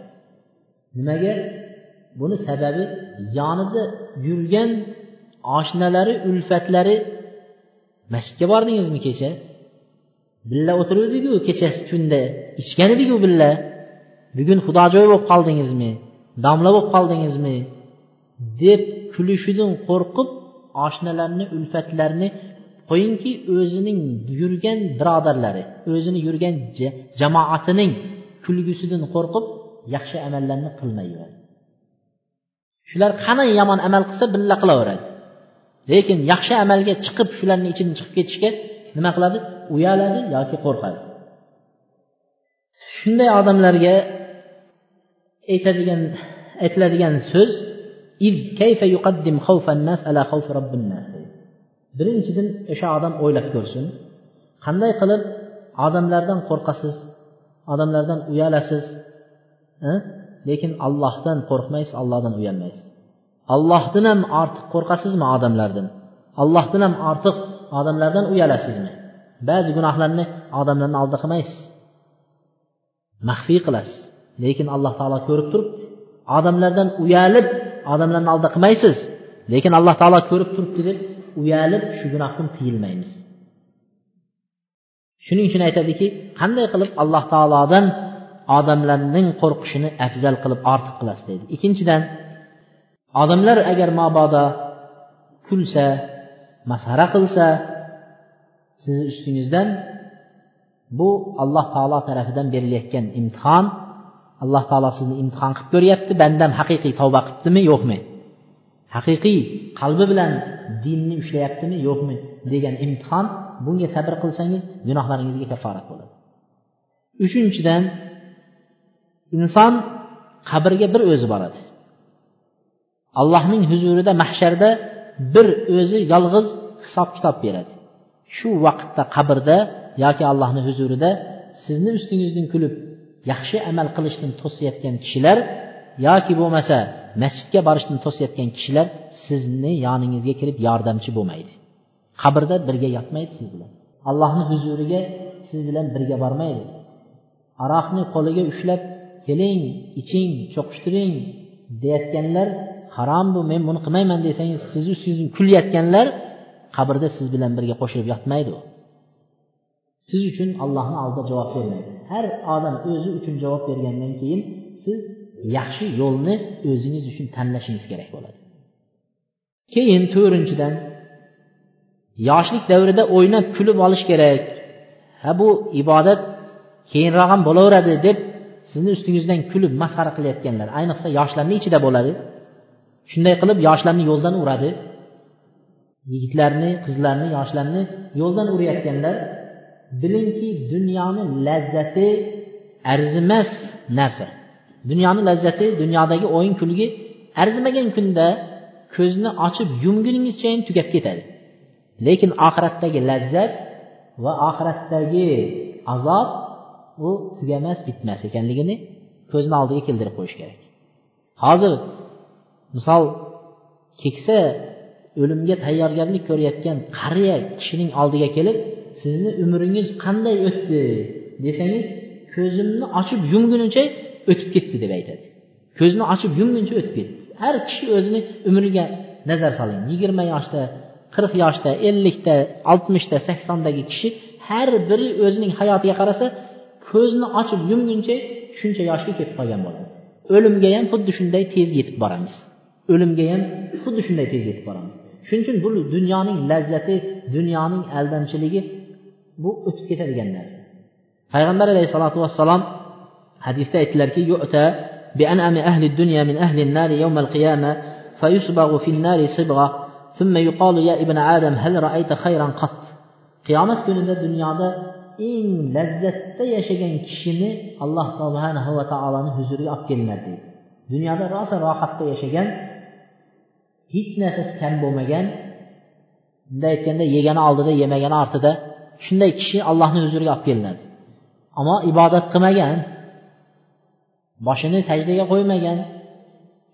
Nimaga? Buni sababi yonida yurgan oshnalari ulfatlari masjidga bordingizmi kecha? Billa o'tiruvdiku kechasi tunda. Ichgan ediku birga bugun xudojo'y bo'lib qoldingizmi domla bo'lib qoldingizmi deb kulishidan qo'rqib oshnalarni ulfatlarni qo'yingki o'zining yurgan birodarlari o'zini yurgan jamoatining kulgusidan qo'rqib yaxshi amallarni qilmayveradi. Shular qani yomon amal qilsa billa qilaveradi. Lekin yaxshi amalga chiqib shularni ichidan chiqib ketishga nima qiladi? Uyaladi yoki qo'rqadi. Shunday odamlarga aytadigan aytiladigan so'z birinchidan o'sha odam o'ylab ko'rsin qanday qilib odamlardan qo'rqasiz odamlardan uyalasiz lekin allohdan qo'rqmaysiz allohdan uyalmaysiz. Allohdan ham ortiq qo'rqasizmi odamlardan? Allohdan ham ortiq odamlardan uyalasizmi ba'zi gunohlarni odamlarni oldida qilmaysiz. Maxfiy qilasiz. Lekin alloh taolo ko'rib turib odamlardan uyalib odamlarni oldida qilmaysiz. Lekin alloh taolo ko'rib turibdi deb uyalib shu gunohdan tiyilmaymiz. Shuning uchun aytadiki qanday qilib alloh taolodan odamlarning qo'rqishini afzal qilib ortiq qilasiz? deydi ikkinchidan odamlar agar mabodo kulsa masxara qilsa sizni ustingizdan bu alloh taolo tarafidan berilayotgan imtihon alloh taolo sizni imtihon qilib ko'ryapti bandam haqiqiy tavba qilibdimi yo'qmi? Haqiqiy qalbi bilan dinni ushlayaptimi yo'qmi degan imtihon bunga sabr qilsangiz gunohlaringizga kafforat bo'ladi. Uchinchidan inson qabrga bir o'zi boradi. Allohning huzurida mahsharda bir o'zi yolg'iz hisob kitob beradi. Shu vaqtda qabrda yoki allohni huzurida sizni ustingizdan kulib yaxshi amal qilishni to'sayotgan kishilar yoki bo'lmasa masjidga borishni to'sayotgan kishilar sizni yoningizga kirib yordamchi bo'lmaydi. Qabrda birga yotmaydi siz bilan. Allohni huzuriga siz bilan birga bormaydi. Aroqni qo'liga ushlab keling iching cho'qishtiring deyayotganlar harom bu men buni qilmayman desangiz sizni ustingizdan kulayotganlar qabrda siz bilan birga qo'shilib yotmaydi u. Siz uchun allohni oldida javob bermaydi. Har odam o'zi uchun javob bergandan keyin siz yaxshi yo'lni o'zingiz uchun tanlashingiz kerak bo'ladi. Keyin to'rtinchidan yoshlik davrida o'ynab kulib olish kerak. Ha bu ibodat keyinroq ham bo'laveradi deb sizni ustingizdan kulib masxara qilayotganlar. Ayniqsa yoshlarni ichida bo'ladi. Shunday qilib yoshlarni yo'ldan uradi. Yigitlarni qizlarni yoshlarni yo'ldan urayotganlar bilingki dunyoni lazzati arzimas narsa. Dunyoni lazzati dunyodagi o'yin kulgi arzimagan kunda ko'zni ochib yumguningizchayin tugab ketadi. Lekin oxiratdagi lazzat va oxiratdagi azob u tugamas bitmas ekanligini ko'zni oldiga keltirib qo'yish kerak. Hozir misol keksa o'limga tayyorgarlik ko'rayotgan qariya kishining oldiga kelib sizni umringiz qanday o'tdi? desangiz ko'zimni ochib yumgunicha o'tib ketdi deb aytadi. Ko'zni ochib yumguncha o'tib ketdi. Har kishi o'zini umriga nazar soling. Yigirma yoshda qirq yoshda ellikda oltmishda saksondagi kishi har biri o'zining hayotiga qarasa ko'zni ochib yumguncha shuncha yoshga ketib qolgan bo'ladi. O'limga ham xuddi shunday tez yetib boramiz. O'limga ham xuddi shunday tez yetib boramiz. shuning uchun bu dunyoning lazzati dunyoning aldamchiligi bu o'tib ketadigan narsa payg'ambar alayhissalotu vassalom hadisda aytdilarki بأنعم أهل الدنيا من أهل النار يوم القيامة فيصبغ في النار صبغة ثم يقال يا ابن آدم هل رأيت خيرا قط qiyomat kunida dunyoda eng lazzatda yashagan kishini alloh subhanahu va taoloni huzuriga olib kelinadi deydi dunyoda rosa rohatda yashagan hech narsasi kam bo'lmagan bunday aytganda yegani oldida yemagani ortida shunday kishi allohni huzuriga olib kelinadi. Ammo ibodat qilmagan boshini sajdaga qo'ymagan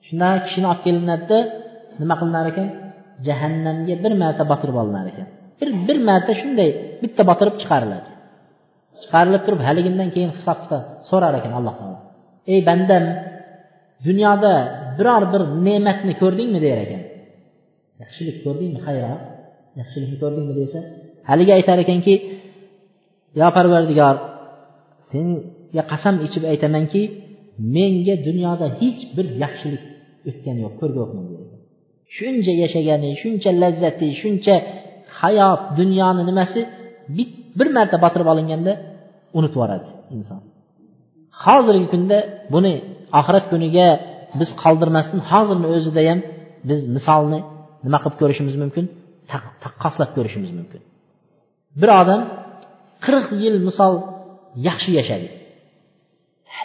shunaqa kishini olib kelinadida nima qilinar ekan? Jahannamga bir marta botirib olinar ekan. Bir bir marta shunday bitta botirib chiqariladi. Chiqarilib turib haligindan keyin hisob kitob so'rar ekan alloh taolo. Ey bandam dunyoda biror bir ne'matni ko'rdingmi der ekan. Yaxshilik ko'rdingmi xayr yaxshilikni ko'rdingmi desa haligi aytar ekanki yo parvardigor senga qasam ichib aytamanki menga dunyoda hech bir yaxshilik o'tgani yo'q ko'rgan yo'qman shuncha yashagani shuncha lazzati shuncha hayot dunyoni nimasi bir marta botirib olinganda unutib yuboradi inson. Hozirgi kunda buni oxirat kuniga biz qoldirmasdan hozirni o'zida ham biz misolni nima qilib ko'rishimiz mumkin? Taqqoslab ko'rishimiz mumkin. Bir odam qirq yil misol yaxshi yashadi.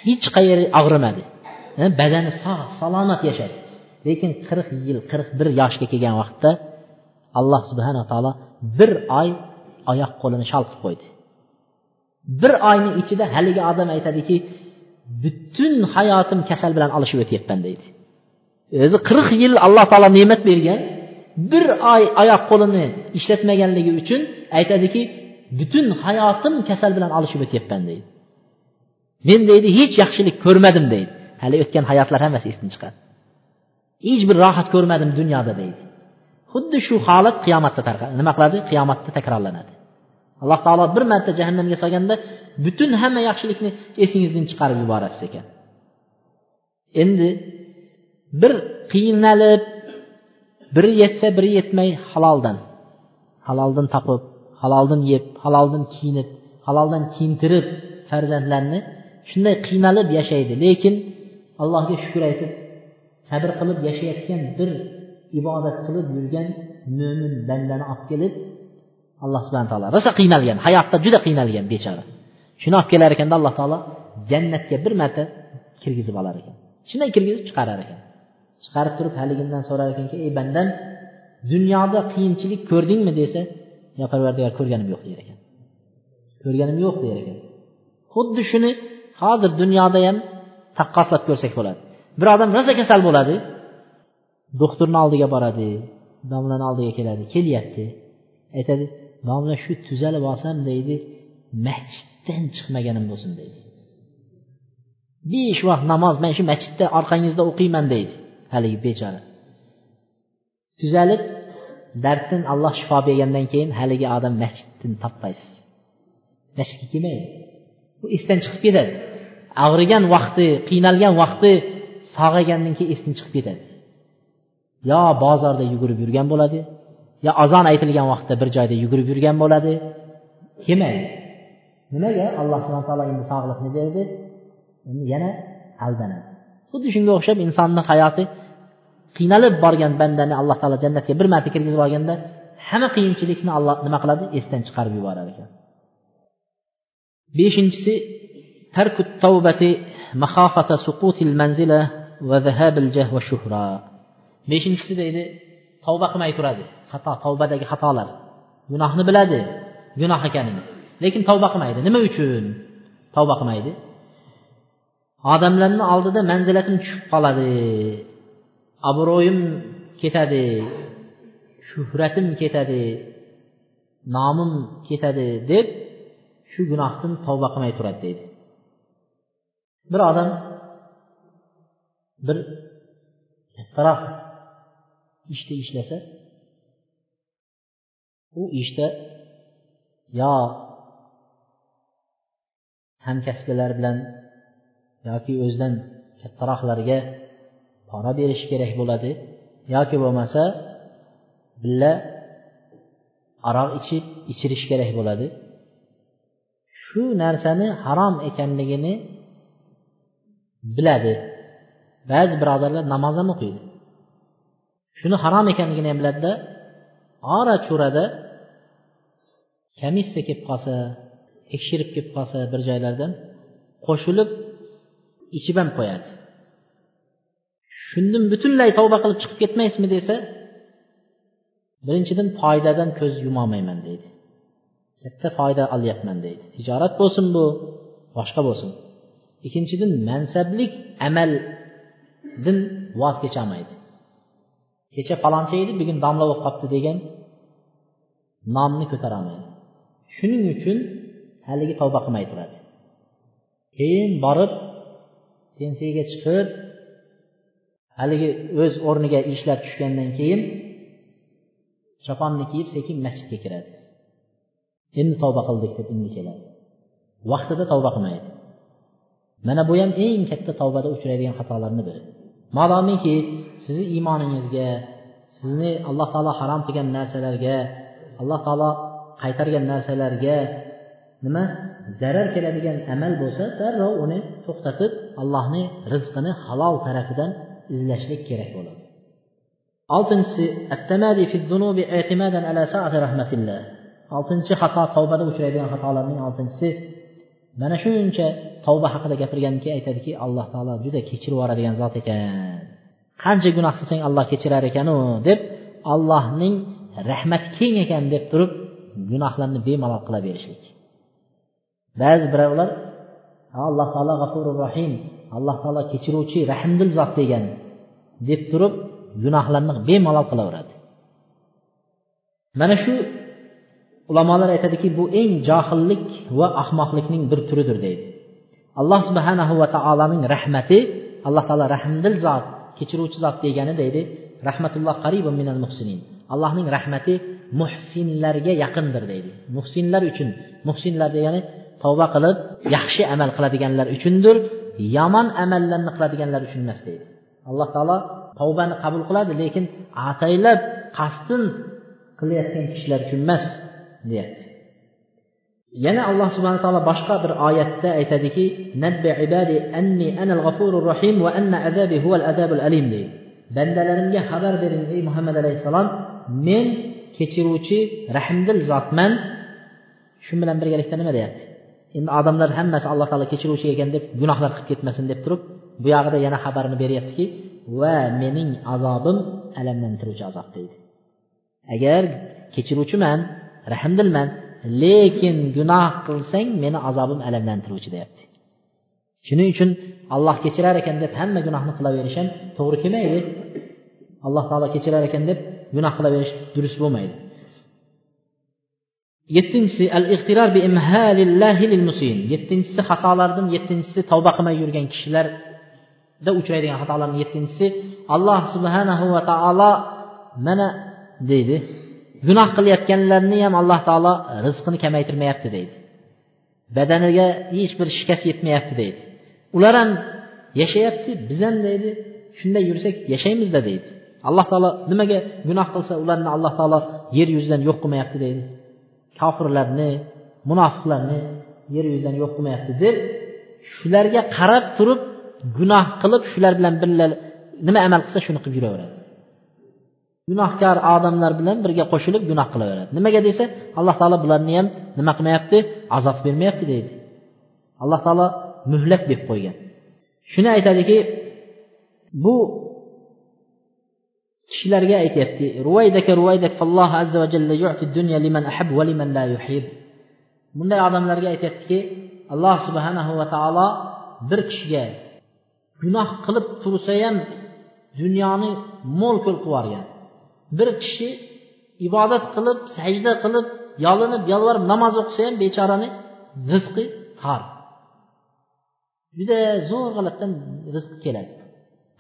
Hech qayeri og'rimadi. Badani sog' salomat yashadi. Lekin qirq yil qirq bir yoshga kelgan vaqtda alloh subhanaa taolo bir oy oyoq qo'lini shal qilib qo'ydi. Bir oyni ichida haligi odam aytadiki butun hayotim kasal bilan alishib o'tyapman deydi. O'zi qirq yil alloh taolo ne'mat bergan bir oy oyoq qo'lini ishlatmaganligi uchun aytadiki butun hayotim kasal bilan alishib o'tyapman deydi. Men deydi hech yaxshilik ko'rmadim deydi. Hali o'tgan hayotlar hammasi esdan chiqadi. Hech bir rohat ko'rmadim dunyoda deydi. Xuddi shu holat qiyomatda nima qiladi? Qiyomatda takrorlanadi. Alloh taolo bir marta jahannamga solganda butun hamma yaxshilikni esingizdan chiqarib yuborasiz ekan. Endi bir qiynalib biri yetsa biri yetmay haloldan haloldan topib haloldan yeb haloldan kiyinib haloldan kiyintirib farzandlarni shunday qiynalib yashaydi. Lekin allohga shukur aytib sabr qilib yashayotgan bir ibodat qilib yurgan mo'min bandani olib kelib alloh subhana taolo rosa qiynalgan hayotda juda qiynalgan bechora. Shuni olib kelar ekanda alloh taolo jannatga bir marta kirgizib olar ekan. Shunday kirgizib chiqarar ekan. Chiqarib turib haligindan so'rar ekanki ey bandam dunyoda qiyinchilik ko'rdingmi? desa yo parvardigor ko'rganim yo'q der ekan. Ko'rganim yo'q der ekan. Xuddi shuni hozir dunyoda ham taqqoslab ko'rsak bo'ladi. Bir odam rosa kasal bo'ladi doktorni oldiga boradi domlani oldiga keladi kelyapti. Aytadi domla shu tuzalib olsam deydi masjiddan chiqmaganim bo'lsin deydi. Besh vaqt namoz man shu masjidda orqangizda o'qiyman deydi haligi bechora tuzalib darddan alloh shifo bergandan keyin haligi odam masjiddan topmaysiz masjidga kelmaydi u esdan chiqib ketadi og'rigan vaqti qiynalgan vaqti sog'aygandan keyin esdan chiqib ketadi yo bozorda yugurib yurgan bo'ladi yo azon aytilgan vaqtda bir joyda yugurib yurgan bo'ladi. Kelmaydi nimaga? Alloh subhana taolo endi sog'liqni berdi. Yana aldanadi. Xuddi shunga o'xshab insonni hayoti qiynalib borgan bandani alloh taolo jannatga bir marta kirgizib olganda hamma qiyinchilikni alloh nima qiladi? Esdan chiqarib yuborar ekan. Beshinchisi tarku tavbati mahofata suqutil manzila va zahabil jah va shuhra. Beshinchisi deydi tavba qilmay turadi. Xato tavbadagi xatolar. Gunohni biladi. Gunoh ekanini. Lekin tavba qilmaydi. Nima uchun tavba qilmaydi? Odamlarni oldida manzilatim tushib qoladi. Obro'yim ketadi. Shuhratim ketadi. Nomim ketadi deb shu gunohdan tavba qilmay turadi deydi. Bir odam bir kattaroq ishda ishlasa u ishda yo hamkasblar bilan yoki o'zidan kattaroqlarga pora berishi kerak bo'ladi yoki bo'lmasa birga aroq ichib ichirish kerak bo'ladi. Shu narsani harom ekanligini biladi. Ba'zi birodarlar namoz ham o'qiydi. Shuni harom ekanligini ham biladida ora cho'rada komissiya kelib qolsa tekshirib kelib qolsa bir joylardan qo'shilib ichib ham qo'yadi. Shundan butunlay tavba qilib chiqib ketmaysizmi desa birinchidan foydadan ko'z yumolmayman deydi. Katta foyda olyapman deydi. Tijorat bo'lsin bu boshqa bo'lsin. Ikkinchidan mansablik amaldin voz kecholmaydi. Kecha faloncha edi bugun domla bo'lib qolibdi degan nomni ko'tarolmaydi. Shuning uchun haligi tavba qilmay turadi. Keyin borib pensiyaga chiqib haligi o'z o'rniga ishlar tushgandan keyin choponni kiyib sekin masjidga kiradi. Endi tavba qildik deb endi keladi. Vaqtida tavba qilmaydi. Mana bu ham eng katta tavbada uchraydigan xatolarni biri. Madomiki sizni iymoningizga sizni alloh taolo harom qilgan narsalarga alloh taolo qaytargan narsalarga nima? Zarar keladigan amal bo'lsa darrov uni to'xtatib allohni rizqini halol tarafidan izlashlik kerak bo'ladi. Oltinchisi oltinchi xato tavbada uchraydigan xatolarning oltinchisi mana shuncha tavba haqida gapirgandan keyin aytadiki alloh taolo juda kechirib yuboradigan zot ekan. Qancha gunoh qilsang alloh kechirar ekanu deb allohning rahmati keng ekan deb turib gunohlarni bemalol qilaverishlik ba'zi birovlar alloh taolo g'afurur rohim alloh taolo kechiruvchi rahmdil zot degan deb turib gunohlarni bemalol qilaveradi. Mana shu ulamolar aytadiki bu eng johillik va ahmoqlikning bir turidir deydi. Alloh subhanahu va taoloning rahmati alloh taolo rahmdil zot kechiruvchi zot degani deydi rahmatulloh qaribun minal muhsinin. Allohning rahmati muhsinlarga yaqindir deydi. Muhsinlar uchun muhsinlar degani tavba qilib yaxshi amal qiladiganlar uchundir yomon amallarni qiladiganlar uchun emas deydi. Alloh taolo tavbani qabul qiladi lekin ataylab qasdin qilayotgan kishilar uchun emas. Deyapti yana alloh subhana taolo boshqa bir oyatda aytadiki nabbi ibadi anni anal g'afurur rohim va anna azabi huval azabul alim deydi bandalarimga xabar bering ey muhammad alayhissalom men kechiruvchi rahmdil zotman shu bilan birgalikda nima deyapti endi odamlar hammasi alloh taolo kechiruvchi ekan deb gunohlar qilib ketmasin deb turib bu yog'ida yana xabarini beryaptiki va mening azobim alamlantiruvchi azob deydi agar kechiruvchiman rahmdilman lekin gunoh qilsang meni azobim alamlantiruvchi deyapti. Shuning uchun alloh kechirar ekan deb hamma gunohni qilaverish ham to'g'ri kelmaydi. Alloh taolo kechirar ekan deb gunoh qilaverish durust bo'lmaydi. Yettinchisi al ixtirar bi lil musin. Yettinchisi xatolardan yettinchisi tavba qilmay yurgan kishilarda uchraydigan xatolarning yettinchisi alloh subhanahu va taolo mana deydi gunoh qilayotganlarni ham alloh taolo rizqini kamaytirmayapti deydi. Badaniga hech bir shikast yetmayapti deydi. Ular ham yashayapti biz ham deydi shunday yursak yashaymizda deydi. Alloh taolo nimaga gunoh qilsa ularni alloh taolo yer yuzidan yo'q qilmayapti deydi. Kofirlarni munofiqlarni yer yuzidan yo'q qilmayapti deb shularga qarab turib gunoh qilib shular bilan birga nima amal qilsa shuni qilib yuraveradi. Gunohkor odamlar bilan birga qo'shilib gunoh qilaveradi. Nimaga desa alloh taolo bularni ham nima qilmayapti? Azob bermayapti deydi. Alloh taolo muhlat berib qo'ygan. Shuni aytadiki bu kishilarga aytyapti ruvaydaka ruvaydak alloh azza va jalla yu'ti dunya liman ahab va liman la yuhib. Bunday odamlarga aytyaptiki alloh subhanahu va taolo bir kishiga gunoh qilib tursa ham dunyoni mo'l ko'l qilib yuborgan. Bir kishi ibodat qilib sajda qilib yolinib yolvorib namoz o'qisa ham bechorani rizqi tor. Juda zo'r g'alatdan rizqi keladi.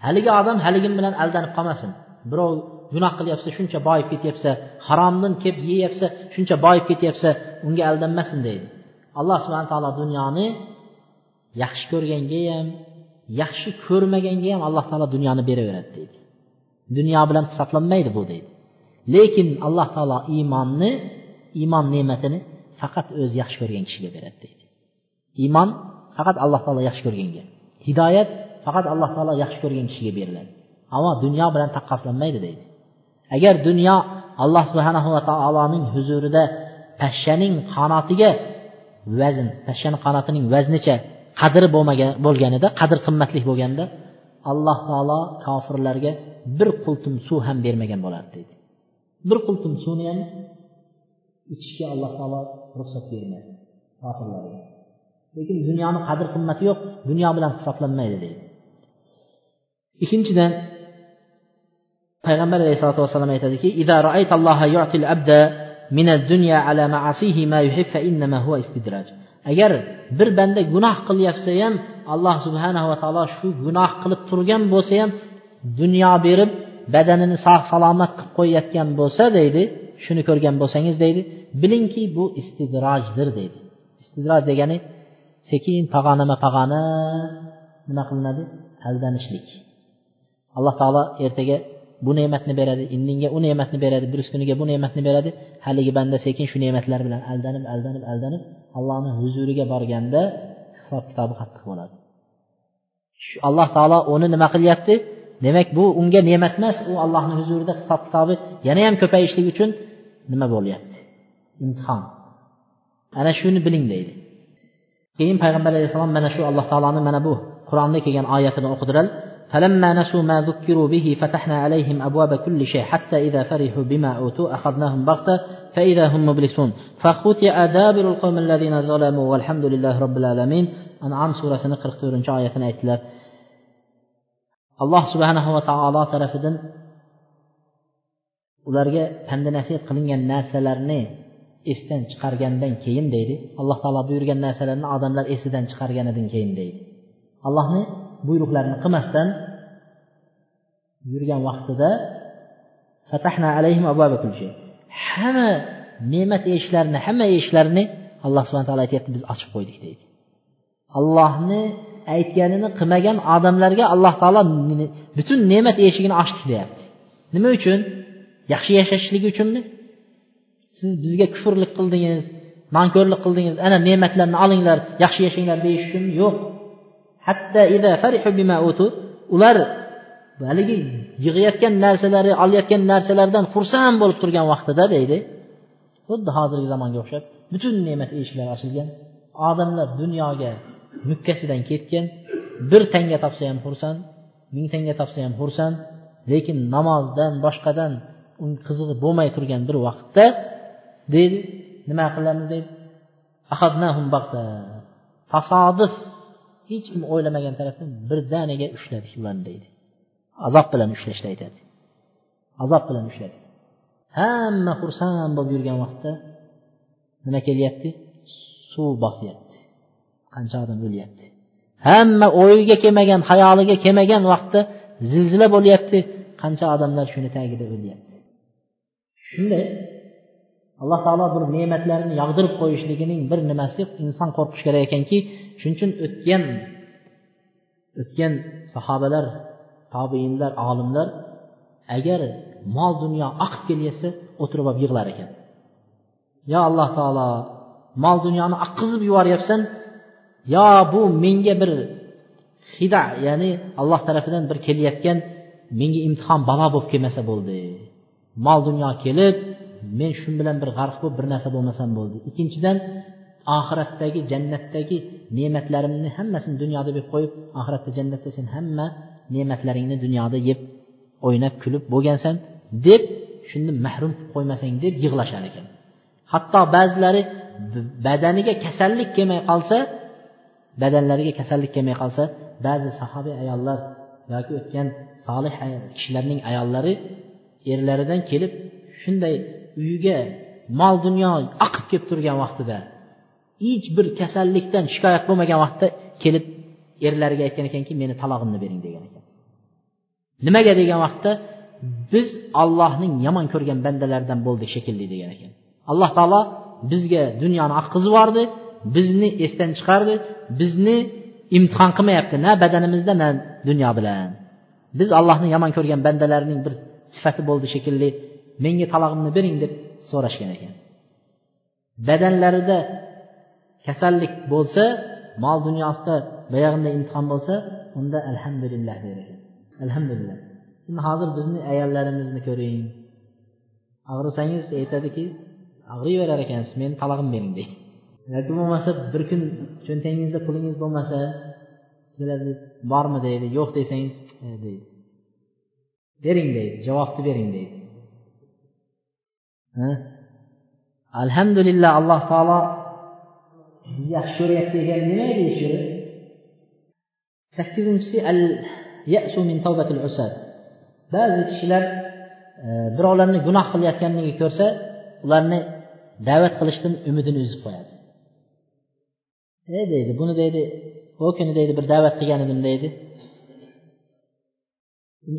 Haligi odam haligim bilan aldanib qolmasin. Birov gunoh qilyapsa shuncha boyib ketyapsa haromdan kelib yeyapsa shuncha boyib ketyapsa unga aldanmasin deydi. Alloh subhana taolo dunyoni yaxshi ko'rganga ham yaxshi ko'rmaganga ham alloh taolo dunyoni beraveradi deydi. Dunyo bilan hisoblanmaydi bu deydi. Lekin alloh taolo iymonni iymon ne'matini faqat o'zi yaxshi ko'rgan kishiga beradi deydi. Iymon faqat alloh taolo yaxshi ko'rganga. Hidoyat faqat alloh taolo yaxshi ko'rgan kishiga beriladi. Ammo dunyo bilan taqqoslanmaydi deydi. Agar dunyo alloh subhanahu va taoloning huzurida pashshaning qanotiga vazn pashshani qanotining vaznicha qadri bo'lmagan bo'lganida qadr qimmatli bo'lganda alloh taolo kofirlarga bir qultum suv ham bermagan bo'lardi deydi bir qultum suvni ham ichishga alloh taolo ruxsat bermaydi kofirlarga lekin dunyoni qadr qimmati yo'q dunyo bilan hisoblanmaydi deydi. Ikkinchidan payg'ambar alayhisalotu vassalom aytadiki agar bir banda gunoh qilyapsa ham alloh subhanava taolo shu gunoh qilib turgan bo'lsa ham dunyo berib badanini sog' salomat qilib qo'yayotgan bo'lsa deydi shuni ko'rgan bo'lsangiz deydi bilingki bu istidrojdir deydi. Istidroj degani sekin pag'onama pag'ona nima qilinadi? Aldanishlik. Alloh taolo ertaga bu ne'matni beradi indinga u ne'matni beradi birisi kuniga bu ne'matni beradi haligi banda sekin shu ne'matlar bilan aldanib aldanib aldanib allohni huzuriga borganda hisob kitobi qattiq bo'ladi alloh taolo uni nima qilyapti? demak bu unga ne'mat emas u allohni huzurida hisob kitobi yana ham ko'payishlik uchun nima bo'lyapti imtihon ana shuni biling deydi keyin payg'ambar alayhissalom mana shu alloh taoloni mana bu qur'onda kelgan oyatini o'qidilar فلما نسوا ما ذكروا به فتحنا عليهم أبواب كل شيء حتى إذا فرحوا بما أوتوا أخذناهم بغتة فإذا هم مبلسون فقطع دابر القوم الذين ظلموا والحمد لله رب العالمين an'am surasini qirq to'rtinchi oyatini aytdilar Alloh subhanahu va taolo tarafidan ularga panda nasihat qilingan narsalarni esdan chiqargandan keyin deydi. Alloh taolo buyurgan narsalarni odamlar esidan chiqarganidan keyin deydi. Allohni buyruqlarini qilmasdan yurgan vaqtida hamma ne'mat eshiklarini hamma eshiklarini alloh subhana taolo aytyapti biz ochib qo'ydik deydi. Allohni aytganini qilmagan odamlarga alloh taolo butun ne'mat eshigini ochdik deyapti. Nima uchun? Yaxshi yashashligi uchunmi? Siz bizga kufrlik qildingiz nonko'rlik qildingiz ana ne'matlarni olinglar yaxshi yashanglar deyish uchunmi yo'q. Hatto ular haligi yig'ayotgan narsalari olayotgan narsalardan xursand bo'lib turgan vaqtida deydi xuddi hozirgi zamonga o'xshab butun ne'mat eshiklari ochilgan odamlar dunyoga mukkasidan ketgan bir tanga topsa ham xursand ming tanga topsa ham xursand lekin namozdan boshqadan un qizig'i bo'lmay turgan bir vaqtda deydi nima qilamiz deb tasodif hech kim o'ylamagan tarafdan birdaniga ushladik ularni deydi. Azob bilan ushlashni aytadi. Azob bilan ushladik hamma xursand bo'lib yurgan vaqtda nima kelyapti? Suv bosyapti. Qancha odam o'lyapti. Hamma o'yiga kelmagan xayoliga kelmagan vaqtda zilzila bo'lyapti qancha odamlar shuni tagida o'lyapti. Shunday alloh taolo bir ne'matlarini yog'dirib qo'yishligining bir nimasi inson qo'rqishi kerak ekanki shuning uchun o'tgan o'tgan sahobalar tobeinlar olimlar agar mol dunyo oqib kelayotsa o'tirib olib yig'lar ekan. Yo alloh taolo mol dunyoni oqqizib yuboryapsan yo bu menga bir hida ya'ni alloh tarafidan bir kelayotgan menga imtihon balo bo'lib kelmasa bo'ldi. Mol dunyo kelib men shu bilan bir g'arq bo'lib bir narsa bo'lmasam bo'ldi. Ikkinchidan oxiratdagi jannatdagi ne'matlarimni hammasini dunyoda berib qo'yib oxiratda jannatda sen hamma ne'matlaringni dunyoda yeb o'ynab kulib bo'lgansan deb shuni mahrum qilib qo'ymasang deb yig'lashar ekan. Hatto ba'zilari badaniga kasallik kelmay qolsa badanlariga kasallik kelmay qolsa ba'zi sahobiy ayollar yoki o'tgan solih kishilarning ayollari erlaridan kelib shunday uyiga mol dunyo oqib kelib turgan vaqtida hech bir kasallikdan shikoyat bo'lmagan vaqtda kelib erlariga aytgan ekanki meni talog'imni bering degan ekan. Nimaga degan vaqtda biz ollohning yomon ko'rgan bandalaridan bo'ldik shekilli degan ekan. Alloh taolo bizga dunyoni oqqizib yubordi. Bizni esdan chiqardi bizni imtihon qilmayapti na badanimizda na dunyo bilan. Biz allohni yomon ko'rgan bandalarining bir sifati bo'ldi shekilli menga talog'imni bering deb so'rashgan ekan. Badanlarida kasallik bo'lsa mol dunyosida boyag'inday imtihon bo'lsa unda alhamdulillah der ekan. Alhamdulillah. Endi hozir bizni ayollarimizni ko'ring. Og'risangiz aytadiki og'riyverar ekansiz meni talog'imni bering deydi. Yoki bo'lmasa bir kun cho'ntagingizda pulingiz bo'lmasa keladi bormi deydi yo'q desangiz e, deydi. Bering deydi javobni bering deydi. Alhamdulillah alloh taolo bizni yaxshi ko'ryapti ekan nima deyish sakkizinchisi al yasu min tavbatil usad. Ba'zi kishilar e, birovlarni gunoh qilayotganligini ko'rsa ularni da'vat qilishdan umidini uzib qo'yadi. E deydi buni deydi u kuni deydi bir da'vat qilgan edim deydi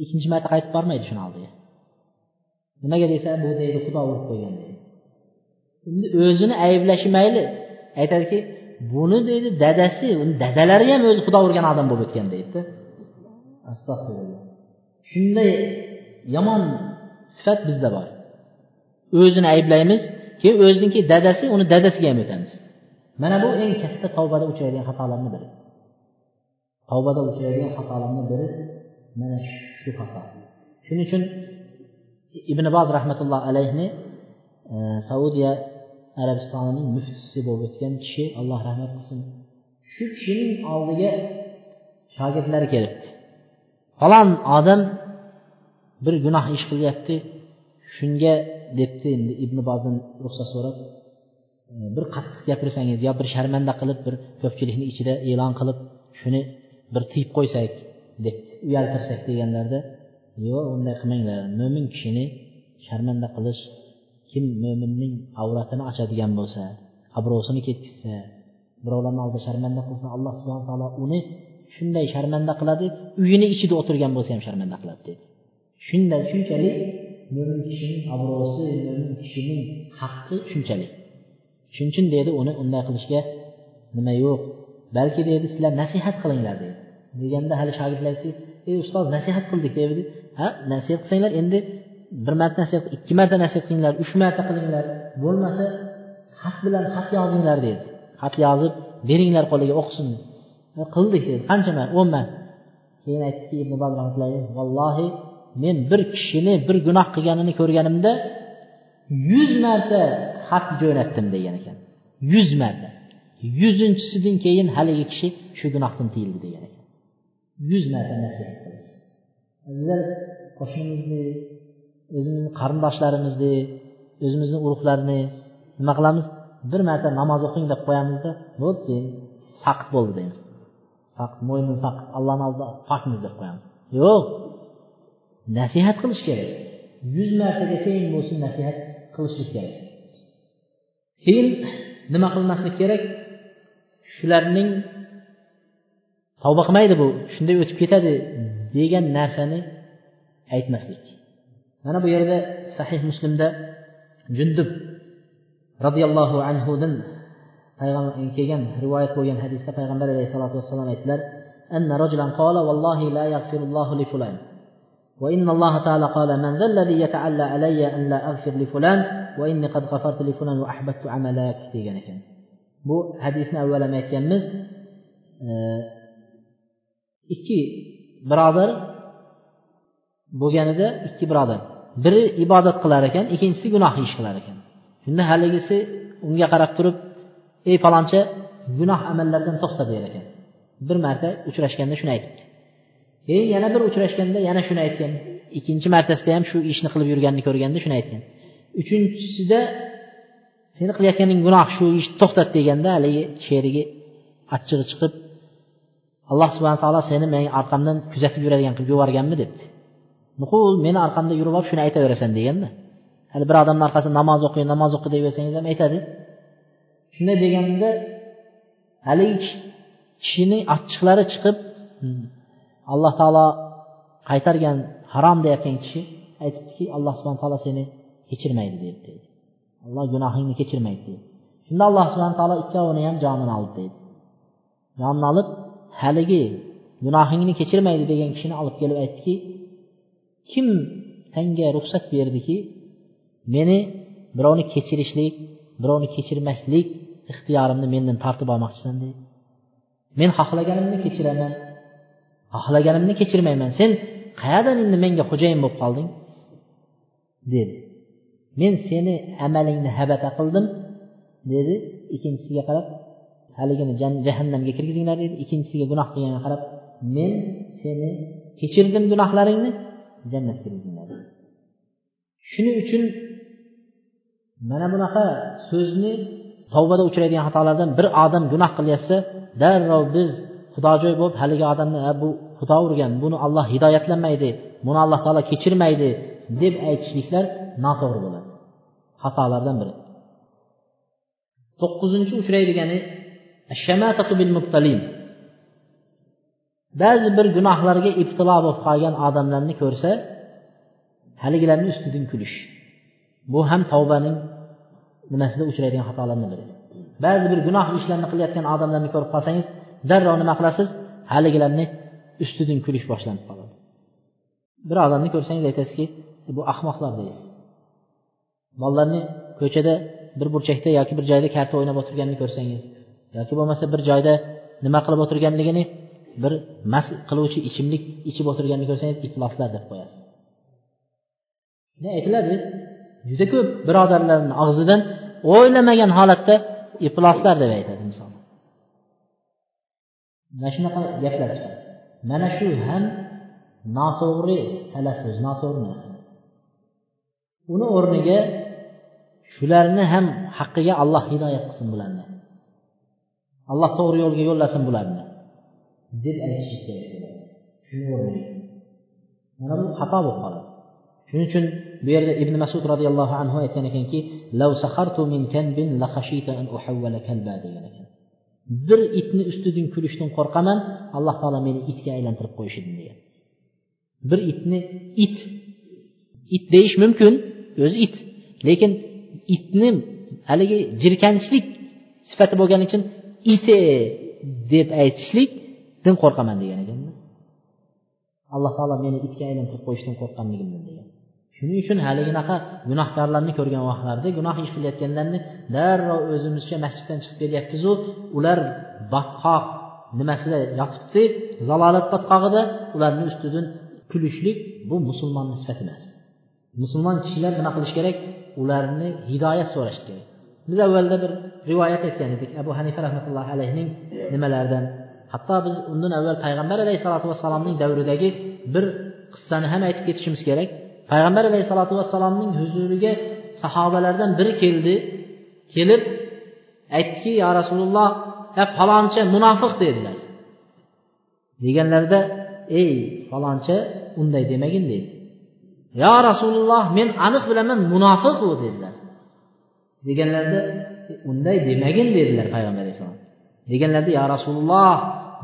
ikkinchi marta qaytib bormaydi shuni oldiga. Nimaga desa bu deydi xudo urib qo'ygan deydi. Endi o'zini ayblashi mayli aytadiki buni deydi dadasi uni dadalari ham o'zi xudo urgan odam bo'lib o'tgan deydida astag'firulloh. Shunday yomon sifat bizda bor. O'zini ayblaymiz keyin o'ziniki dadasi uni dadasiga ham o'tamiz. Mana bu eng katta tavbada uchraydigan xatolarni biri. Tavbada uchraydigan xatolarni biri mana shu xato. Shuning uchun ibn boz rahmatulloh alayhni e, saudiya arabistonining muftisi bo'lib o'tgan kishi alloh rahmat qilsin. Shu kishining oldiga shogirdlari kelibdi. Falon odam bir gunoh ish qilyapti shunga debdi endi ibn bozdan ruxsat so'rab. Bir qattiq gapirsangiz yo bir sharmanda qilib bir ko'pchilikni ichida e'lon qilib shuni bir tiyib qo'ysak deb uyaltirsak deganlarida yo'q unday qilmanglar mo'min kishini sharmanda qilish kim mo'minning avratini ochadigan bo'lsa obro'sini ketkizsa birovlarni oldida sharmanda qilsa alloh subhana taolo uni shunday sharmanda qiladi uyini ichida o'tirgan bo'lsa ham sharmanda qiladi dedi. Shunday shunchalik mo'min kishining obro'si mo'min kishining haqqi shunchalik. Shuning uchun dedi uni unday qilishga nima yo'q balki deydi sizlar nasihat qilinglar deydi deganda hali shogirdlar aytdi ey ustoz nasihat qildik dedi ha nasihat qilsanglar endi bir marta nasihat ikki marta nasihat qilinglar uch marta qilinglar. Bo'lmasa xat bilan xat yozinglar dedi. Xat yozib beringlar qo'liga o'qisin. Qildik dedi qancha marta? O'n marta. Keyin aytdiki ibn vallohi men bir kishini bir gunoh qilganini ko'rganimda yuz marta xat jo'natdim degan ekan. Yuz marta. Yuzinchisidan keyin haligi kishi shu gunohdan tiyildi degan ekan. Yuz marta nasihat qildi. Bizlar qo'shnimizni o'zimizni qarindoshlarimizni o'zimizni urug'larni nima qilamiz? Bir marta namoz o'qing deb qo'yamizda bo'ldi keyin? Saqit bo'ldi deymiz. Saqit mo'ynin saqit allohni oldida pokmiz deb qo'yamiz. Yo'q. Nasihat qilish kerak. Yuz martagacha eng bo'lsin nasihat qilishlik kerak. keyin nima qilmaslik kerak shularning tavba qilmaydi bu shunday o'tib ketadi degan narsani aytmaslik mana bu yerda sahih muslimda jundub roziyallohu anhudan payg'ambar kelgan rivoyat bo'lgan hadisda payg'ambar alayhissalotu vassalom aytdilar أن رجلا قال والله لا يغفر الله لفلان وإن الله تعالى قال من ذا الذي يتعلى علي أن لا أغفر لفلان وإني قد غفرت لفلان وأحببت عملك degan ekan bu hadisni avval ham aytganmiz ikki birodar bo'lganida ikki birodar biri ibodat qilar ekan ikkinchisi gunoh ish qilar ekan shunda haligisi unga qarab turib ey faloncha gunoh amallardan to'xta der ekan bir marta uchrashganda shuni aytibdi E yana bir uchrashganda yana shuni aytgan. Ikkinchi martasida ham shu ishni qilib yurganini ko'rganda shuni aytgan. Uchinchisida seni qilayotganing gunoh shu ishni to'xtat deganda haligi sherigi achchig'i chiqib alloh subhana taolo seni meni orqamdan kuzatib yuradigan qilib yuborganmi debdi. Nuqul meni orqamda yurib olib shuni aytaverasan deganda. Hali bir odamni orqasidan namoz o'qing namoz o'qi deyversangiz ham aytadi. Shunday deganda haligi kishini achchiqlari chiqib hmm, alloh taolo qaytargan harom deyotgan kishi aytibdiki alloh subhana taolo seni kechirmaydi deydi alloh gunohingni kechirmaydi deydi. Shunda alloh subhana taolo ikkovini ham jonini oldi deydi. Jonini olib haligi gunohingni kechirmaydi degan kishini olib kelib aytdiki kim senga ruxsat berdiki meni birovni kechirishlik birovni kechirmaslik ixtiyorimni mendan tortib olmoqchisan deydi. Men xohlaganimni kechiraman xohlaganimni kechirmayman. Sen qayerdan endi menga xo'jayin bo'lib qolding? Dedi. Men seni amalingni habata qildim dedi. Ikkinchisiga qarab haligini jahannamga kirgizinglar dedi. Ikkinchisiga gunoh qilganga qarab men seni kechirdim gunohlaringni jannatga kirgizinglar shuning uchun mana bunaqa so'zni tavbada uchraydigan xatolardan bir odam gunoh qilyapsa darrov biz xudojo'y bo'lib haligi odamni bu xudo urgan buni olloh hidoyatlamaydi buni alloh taolo kechirmaydi deb aytishliklar noto'g'ri bo'ladi. Xatolardan biri. To'qqizinchi uchraydigani ba'zi bir gunohlarga ibtilo bo'lib qolgan odamlarni ko'rsa haligilarni ustidan kulish. Bu ham tavbaning nimasida uchraydigan xatolardan biri. Ba'zi bir gunoh ishlarni qilayotgan odamlarni ko'rib qolsangiz darrov nima qilasiz? Haligilarni ustidan kulish boshlanib qoladi. Bir odamni ko'rsangiz aytasizki e, bu ahmoqlar deysiz bolalarni ko'chada bir burchakda yoki bir joyda karta o'ynab o'tirganini ko'rsangiz yoki bo'lmasa bir joyda nima qilib o'tirganligini bir mast qiluvchi ichimlik ichib o'tirganini ko'rsangiz ifloslar deb qo'yasiz. Aytiladi juda ko'p birodarlarni og'zidan o'ylamagan holatda ifloslar deb aytadi misol. Mana shunaqa gaplar chiqadi. Mana shu ham noto'g'ri talaffuz noto'g'ri narsa. Uni o'rniga shularni ham haqqiga alloh hidoyat qilsin bularni. Alloh to'g'ri yo'lga yo'llasin bularni. Deb aytish kerak shuni o'rniga. Mana bu xato bo'lib qoladi. Shuning uchun bu yerda ibn masud roziyallohu anhu aytgan ekanki degan ekan. Bir itni ustidan kulishdan qo'rqaman alloh taolo meni itga aylantirib qo'yishidan degan. Bir itni it it deyish mumkin o'zi it. Lekin itni haligi jirkanchlik sifati bo'lgani uchun ite deb aytishlikdan qo'rqaman degan ekanda. Alloh taolo meni itga aylantirib qo'yishdan qo'rqqanligimdan degan. Shuning uchun haliginaqa gunohkorlarni ko'rgan vaqtlarda gunoh ish qilayotganlarni darrov o'zimizcha masjiddan chiqib kelyapmizu ular botqoq nimasida yotibdi? Zalolat botqog'ida ularni ustidan kulishlik bu musulmonni sifati emas. Musulmon kishilar nima qilish kerak? Ularni hidoyat so'rash kerak. Biz avvalda bir rivoyat aytgan edik. Abu hanifa rahmatullohi alayhining nimalaridan hatto biz undan avval payg'ambar alayhissalotu vassalomning davridagi bir qissani ham aytib ketishimiz kerak. Payg'ambar alayhissalotu vassalomning huzuriga sahobalardan biri keldi kelib aytdiki yo rasululloh faloncha munofiq dedilar deganlarida ey faloncha unday demagin deydi yo rasululloh men aniq bilaman munofiq u dedilar deganlarida unday demagin dedilar payg'ambar alayhissalom deganlarida yo rasululloh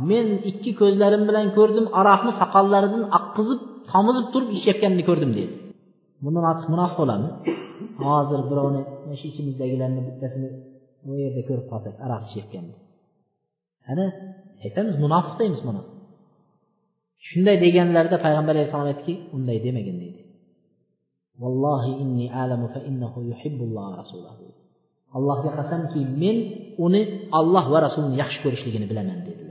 men ikki ko'zlarim bilan ko'rdim aroqni soqollaridan oqqizib tomizib turib ichayotganini ko'rdim deydi bundan ortiq munofiq bo'ladimi? Hozir birovni mana shu ichimizdagilarni bittasini bu yerda ko'rib qolsak aroq ichayotganini ana aytamiz munofiq deymiz buni. Shunday deganlarida payg'ambar alayhissalom aytdiki unday demagin deydi vallohi inni alamu fa innahu yuhibbulloh rasulahu allohga qasamki men uni olloh va rasulini yaxshi ko'rishligini bilaman dedi.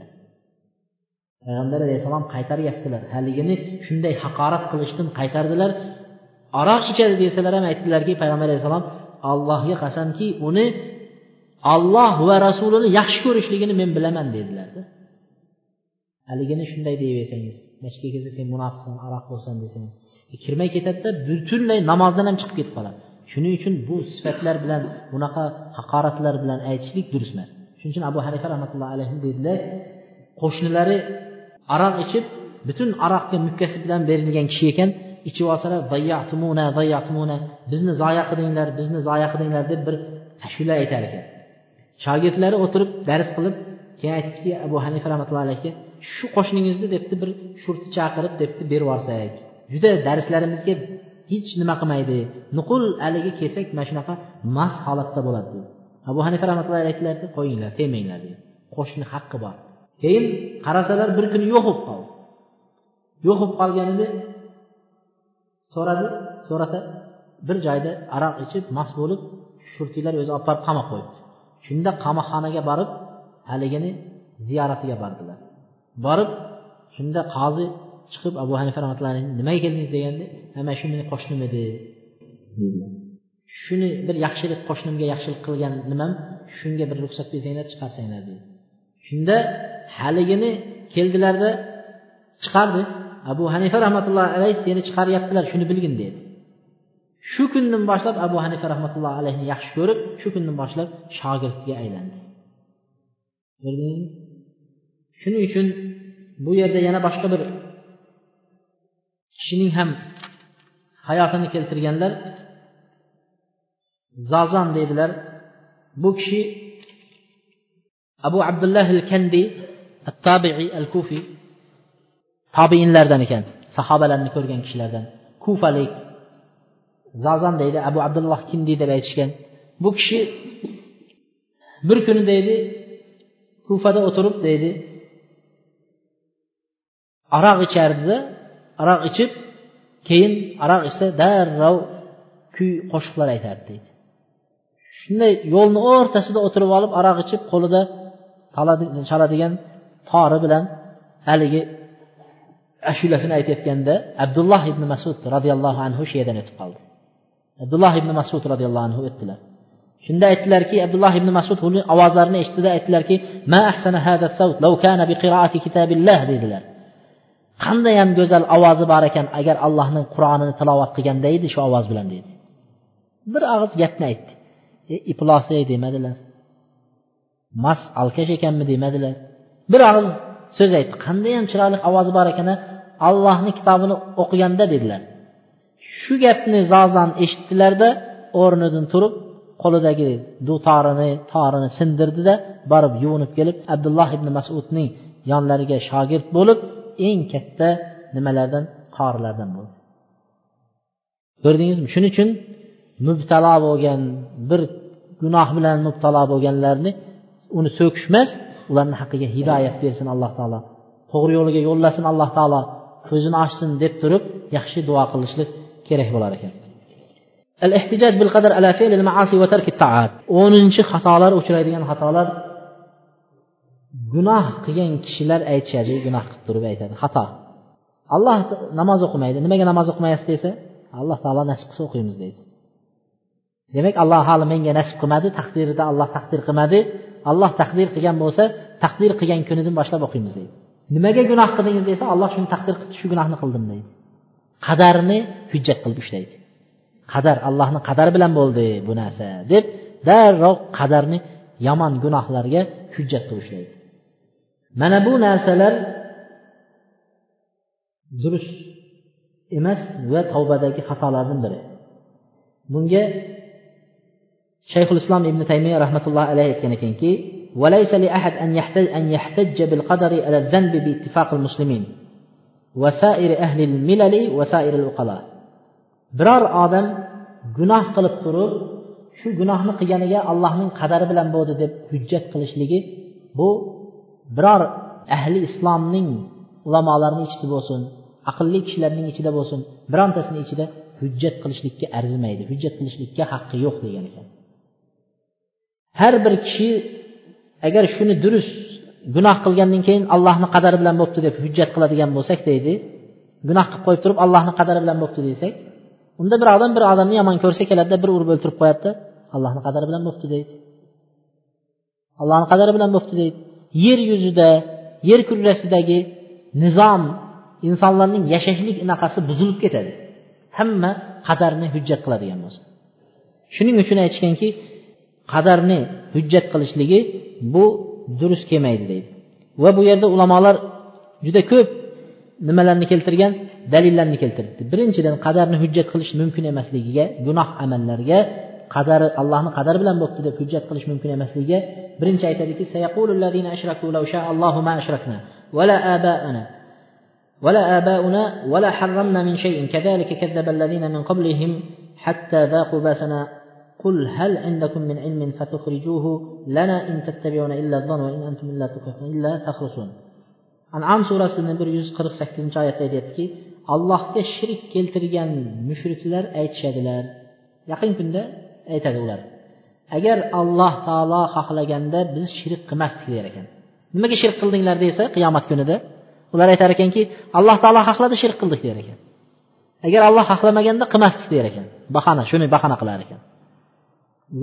Payg'ambar alayhissalom qaytaryaptilar. Haligini shunday haqorat qilishdan qaytardilar. Aroq ichadi desalar ham aytdilarki payg'ambar alayhissalom allohga qasamki uni olloh va rasulini yaxshi ko'rishligini men bilaman dedilarda haligini shunday deyaversangiz masjidga kelsa sen munofiqsan aroq bo'lsan desangiz e, kirmay ketadida butunlay namozdan ham chiqib ketib qoladi. Shuning uchun bu sifatlar bilan bunaqa haqoratlar bilan aytishlik durust emas. Shuning uchun abu hanifa rahmatullohi alayhi dedilar qo'shnilari aroq ichib butun aroqni mukkasi bilan berilgan kishi ekan. Ichib olsalar dayyatumuna dayyatumuna bizni zoya qilinglar bizni zoya qilinglar deb bir ashula aytar ekan. Shogirdlari o'tirib dars qilib keyin aytdiki abu hanifa rahmatullohi alayhi shu qo'shningizni debdi bir shurti chaqirib debdi berib yuborsak juda darslarimizga hech nima qilmaydi. Nuqul haligi kelsak mana shunaqa mast holatda bo'ladi abu hanifa rahmatullohi aytdilarki qo'yinglar tegmanglar dedi. Qo'shni haqqi bor. Keyin qarasalar bir kuni yo'q bo'lib qoldi. Yo'q bo'lib qolganida so'radi so'rasa bir joyda aroq ichib mast bo'lib shurtiylar o'zi olib borib qamab qo'yibdi shunda qamoqxonaga borib haligini ziyoratiga bordilar. Borib shunda qozi chiqib abu hanifa rahmatullohi nimaga keldingiz deganda mana shu meni qo'shnim edi. Dedilar. Shuni bir yaxshilik qo'shnimga yaxshilik qilgan nimam shunga bir ruxsat bersanglar chiqarsanglar deydi shunda haligini keldilarda chiqardi. Abu hanifa rahmatullohi alayhi seni chiqaryaptilar shuni bilgin dedi. Shu kundan boshlab abu hanifa rahmatullohi alayhini yaxshi ko'rib shu kundan boshlab shogirdiga aylandi. Ko'rdingizmi? Shuning uchun bu yerda yana boshqa bir kishining ham hayotini keltirganlar zozon deydilar bu kishi abu abdullah al kandiy at al kufi tobiinlardan ekan sahobalarni ko'rgan kishilardan. Kufalik zazan deydi abu abdulloh kindi deb aytishgan. Bu kishi bir kuni deydi kufada o'tirib deydi aroq ichardi aroq ichib keyin aroq ichsa darrov kuy qo'shiqlar aytardi deydi. Shunday yo'lni o'rtasida o'tirib olib aroq ichib qo'lida chaladigan tori bilan haligi ashulasini aytayotganda abdulloh ibn masud roziyallohu anhu shu yerdan o'tib qoldi. Abdulloh ibn masud roziyallohu anhu o'tdilar. Shunda aytdilarki abdulloh ibn masud uni ovozlarini eshitdida aytdilarki ma ahsana hada savt law kana bi qiraati kitabillah dedilar. Qandayyam go'zal ovozi bor ekan agar allohning qur'onini tilovat qilganda edi shu ovoz bilan dedi. Bir og'iz gapni aytdi. E, iflos demadilar. Mast alkash ekanmi demadilar. Bir og'iz so'z aytdi qandayyam chiroyli ovozi bor ekan allohni kitobini o'qiganda dedilar. Shu gapni zozan eshitdilarda o'rnidan turib qo'lidagi dutorini torini sindirdida borib yuvinib kelib abdulloh ibn masudning yonlariga shogird bo'lib eng katta nimalardan qorilardan bo'ldi. Ko'rdingizmi? Shuning uchun mubtalo bo'lgan bir gunoh bilan mubtalo bo'lganlarni uni so'kish emas ularni haqqiga hidoyat bersin alloh taolo to'g'ri yo'liga yo'llasin alloh taolo ko'zini ochsin deb turib yaxshi duo qilishlik kerak bo'lar ekan الاحتجاج بالقدر على فعل المعاصي وترك الطاعات o'ninchi xatolar uchraydigan xatolar gunoh qilgan kishilar aytishadi gunoh qilib turib aytadi xato alloh namoz o'qimaydi nimaga namoz o'qimayapsiz desa alloh taolo nasib qilsa o'qiymiz deydi demak alloh hali menga nasib qilmadi taqdirida alloh taqdir qilmadi Alloh taqdir qilgan bo'lsa taqdir qilgan kunidan boshlab o'qiymiz deydi. Nimaga gunoh qildingiz desa alloh shuni taqdir qildi shu gunohni qildim deydi. Qadarni hujjat qilib ushlaydi qadar allohni qadari bilan bo'ldi bu narsa deb darrov qadarni yomon gunohlarga hujjat qilib ushlaydi mana bu narsalar durust emas va tavbadagi xatolardan biri. Bunga shayxul islom ibn taymiya rahmatullohi alayhi aytgan ekanki وليس لأحد أن يحتج, أن يحتج بالقدر على الذنب باتفاق المسلمين وسائر أهل الملل وسائر العقلاء biror odam gunoh qilib turib shu gunohni qilganiga allohning qadari bilan bo'ldi deb hujjat qilishligi bu biror ahli islomning ulamolarini ichida bo'lsin aqlli kishilarning ichida bo'lsin birontasini ichida hujjat qilishlikka arzimaydi hujjat qilishlikka haqqi yo'q degan ekan Har bir kishi agar shuni durust gunoh qilgandan keyin allohni qadari bilan bo'libdi deb hujjat qiladigan bo'lsak deydi gunoh qilib qo'yib turib allohni qadari bilan bo'libdi desak unda bir odam bir odamni yomon ko'rsa keladida bir urib o'ltirib qo'yadida allohni qadari bilan bo'libdi deydi. Allohni qadari bilan bo'libdi deydi. Yer yuzida yer kurrasidagi nizom insonlarning yashashlik anaqasi buzilib ketadi. Hamma qadarni hujjat qiladigan bo'lsa. Shuning uchun aytishganki qadarni hujjat qilishligi bu durust kelmaydi deydi va bu yerda ulamolar juda ko'p nimalarni keltirgan dalillarni keltiribdi birinchidan qadarni hujjat qilish mumkin emasligiga gunoh amallarga qadari allohni qadari bilan bo'libdi deb hujjat qilish mumkin emasligiga birinchi aytadiki ولا آباءنا ولا آباؤنا ولا حرمنا من شيء كذلك كذب الذين من قبلهم حتى ذاقوا باسنا قل هل عندكم من علم فتخرجوه لنا إن تتبعون إلا الظن وإن أنتم إلا إلا تخرصون an'am surasini bir yuz qirq sakkizinchi oyatda aytyaptiki allohga shirik keltirgan mushriklar aytishadilar yaqin kunda aytadi ular agar alloh taolo xohlaganda biz shirk qilmasdik der ekan nimaga shirk qildinglar desa qiyomat kunida ular aytar ekanki alloh taolo xohladi shirk qildik der ekan agar alloh xohlamaganda qilmasdik der ekan bahona shuni bahona qilar ekan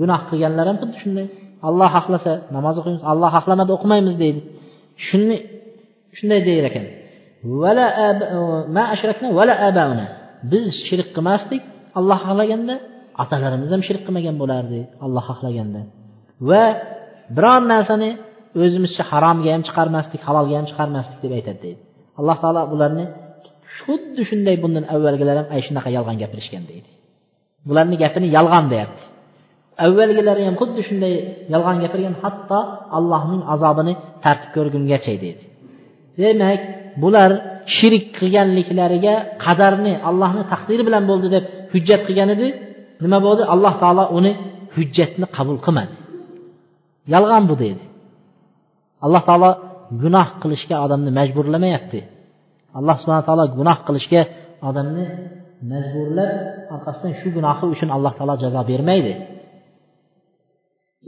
Gunoh qilganlar ham xuddi shunday. Alloh xohlasa namoz o'qiymiz alloh xohlamadi o'qimaymiz deydi. Shuni shunday deyar ekan. Biz shirk qilmasdik alloh xohlaganda otalarimiz ham shirk qilmagan bo'lardi alloh xohlaganda. Va biror narsani o'zimizcha haromga ham chiqarmasdik halolga ham chiqarmasdik deb aytadi deydi. Alloh taolo bularni xuddi shunday bundan avvalgilar ham ana shunaqa yolg'on gapirishgan deydi. Bularni gapini yolg'on deyapti. Avvalgilari ham xuddi shunday yolg'on gapirgan hatto allohning azobini tartib ko'rgungacha deydi demak bular shirik qilganliklariga qadarni allohni taqdiri bilan bo'ldi deb hujjat qilgan edi. Nima bo'ldi? Alloh taolo uni hujjatni qabul qilmadi. Yolg'on bu deydi. Alloh taolo gunoh qilishga odamni majburlamayapti. Alloh subhana taolo gunoh qilishga odamni majburlab orqasidan shu gunohi uchun alloh taolo jazo bermaydi.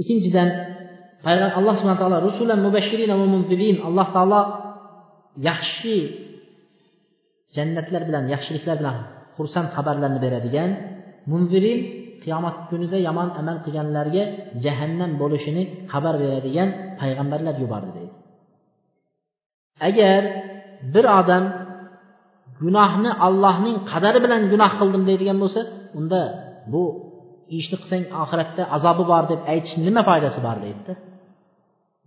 Ikkinchidan payg'ambar alloh subhana taolo rusulan mubashirin va munzirin alloh taolo yaxshi jannatlar bilan yaxshiliklar bilan xursand xabarlarni beradigan munzirin qiyomat kunida yomon amal qilganlarga jahannam bo'lishini xabar beradigan payg'ambarlar yubordi deydi. Agar bir odam gunohni allohning qadari bilan gunoh qildim deydigan bo'lsa unda bu ishni qilsang oxiratda azobi bor deb aytishni nima foydasi bor deydida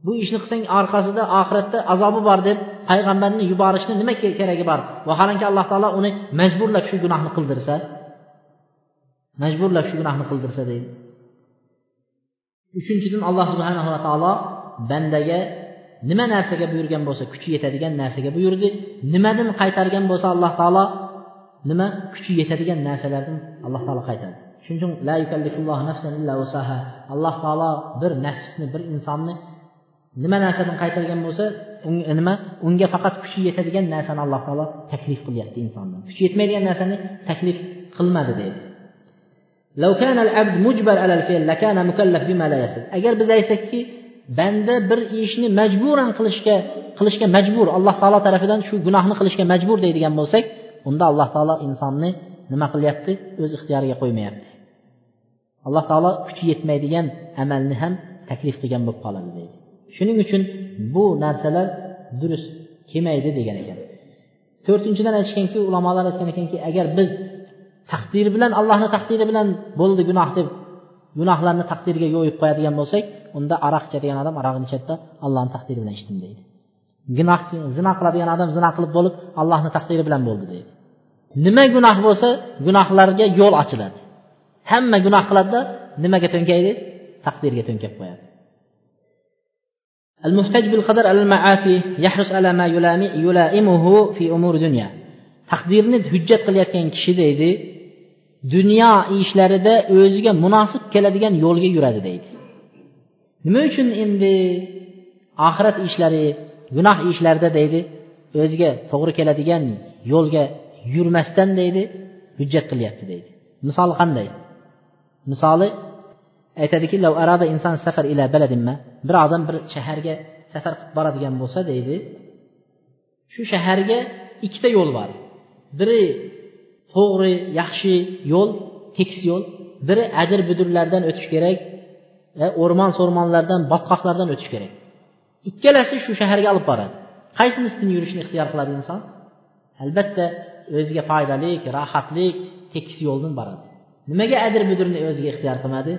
bu ishni qilsang orqasida oxiratda azobi bor deb payg'ambarni yuborishni nima keragi bor vaholanki alloh taolo uni majburlab shu gunohni qildirsa majburlab shu gunohni qildirsa deydi uchinchidan alloh subhanava taolo bandaga nima narsaga buyurgan bo'lsa kuchi yetadigan narsaga buyurdi nimadan qaytargan bo'lsa alloh taolo nima kuchi yetadigan narsalardan alloh taolo qaytardi shuning uchun la nafsan illa usaha alloh taolo bir nafsni bir insonni nima narsadan qaytargan bo'lsa e, nima? Unga faqat kuchi yetadigan narsani alloh taolo taklif qilyapti insondan. Kuchi yetmaydigan narsani taklif qilmadi deydi. Agar biz aytsakki banda bir ishni majburan qilishga qilishga majbur alloh taolo tarafidan shu gunohni qilishga majbur deydigan bo'lsak unda alloh taolo insonni nima qilyapti? O'z ixtiyoriga qo'ymayapti. Alloh taolo kuchi yetmaydigan amalni ham taklif qilgan bo'lib qoladi deydi. Shuning uchun bu narsalar durust kelmaydi degan ekan. To'rtinchidan aytishganki ulamolar aytgan ekanki agar biz taqdiri bilan allohni taqdiri bilan bo'ldi gunoh deb gunohlarni taqdiriga yo'yib qo'yadigan bo'lsak unda aroq ichadigan odam aroqni ichadida allohni taqdiri bilan ichdim deydi. Gunoh zino qiladigan odam zino qilib bo'lib allohni taqdiri bilan bo'ldi deydi. Nima gunoh bo'lsa gunohlarga yo'l ochiladi. hamma gunoh qiladida nimaga to'nkaydi taqdirga to'nkab qo'yadi المحتج بالقدر على المعاصي يحرص على ما يلائمه في أمور دنيا taqdirni hujjat qilayotgan kishi deydi dunyo ishlarida o'ziga munosib keladigan yo'lga yuradi deydi nima uchun endi oxirat ishlari gunoh ishlarida deydi o'ziga to'g'ri keladigan yo'lga yurmasdan deydi hujjat qilyapti deydi misoli qanday Misoli aytadiki arada inson safar ila baladimma bir odam bir shaharga safar qilib boradigan bo'lsa deydi shu shaharga ikkita yo'l bor. Biri to'g'ri yaxshi yo'l tekis yo'l biri adir budurlardan o'tish kerak e, o'rmon so'rmonlardan botqoqlardan o'tish kerak. Ikkalasi shu shaharga olib boradi. Qaysinisidan yurishni ixtiyor qiladi inson? Albatta o'ziga foydali rohatlik tekis yo'ldan boradi. Nimaga adir budurni o'ziga ixtiyor qilmadi?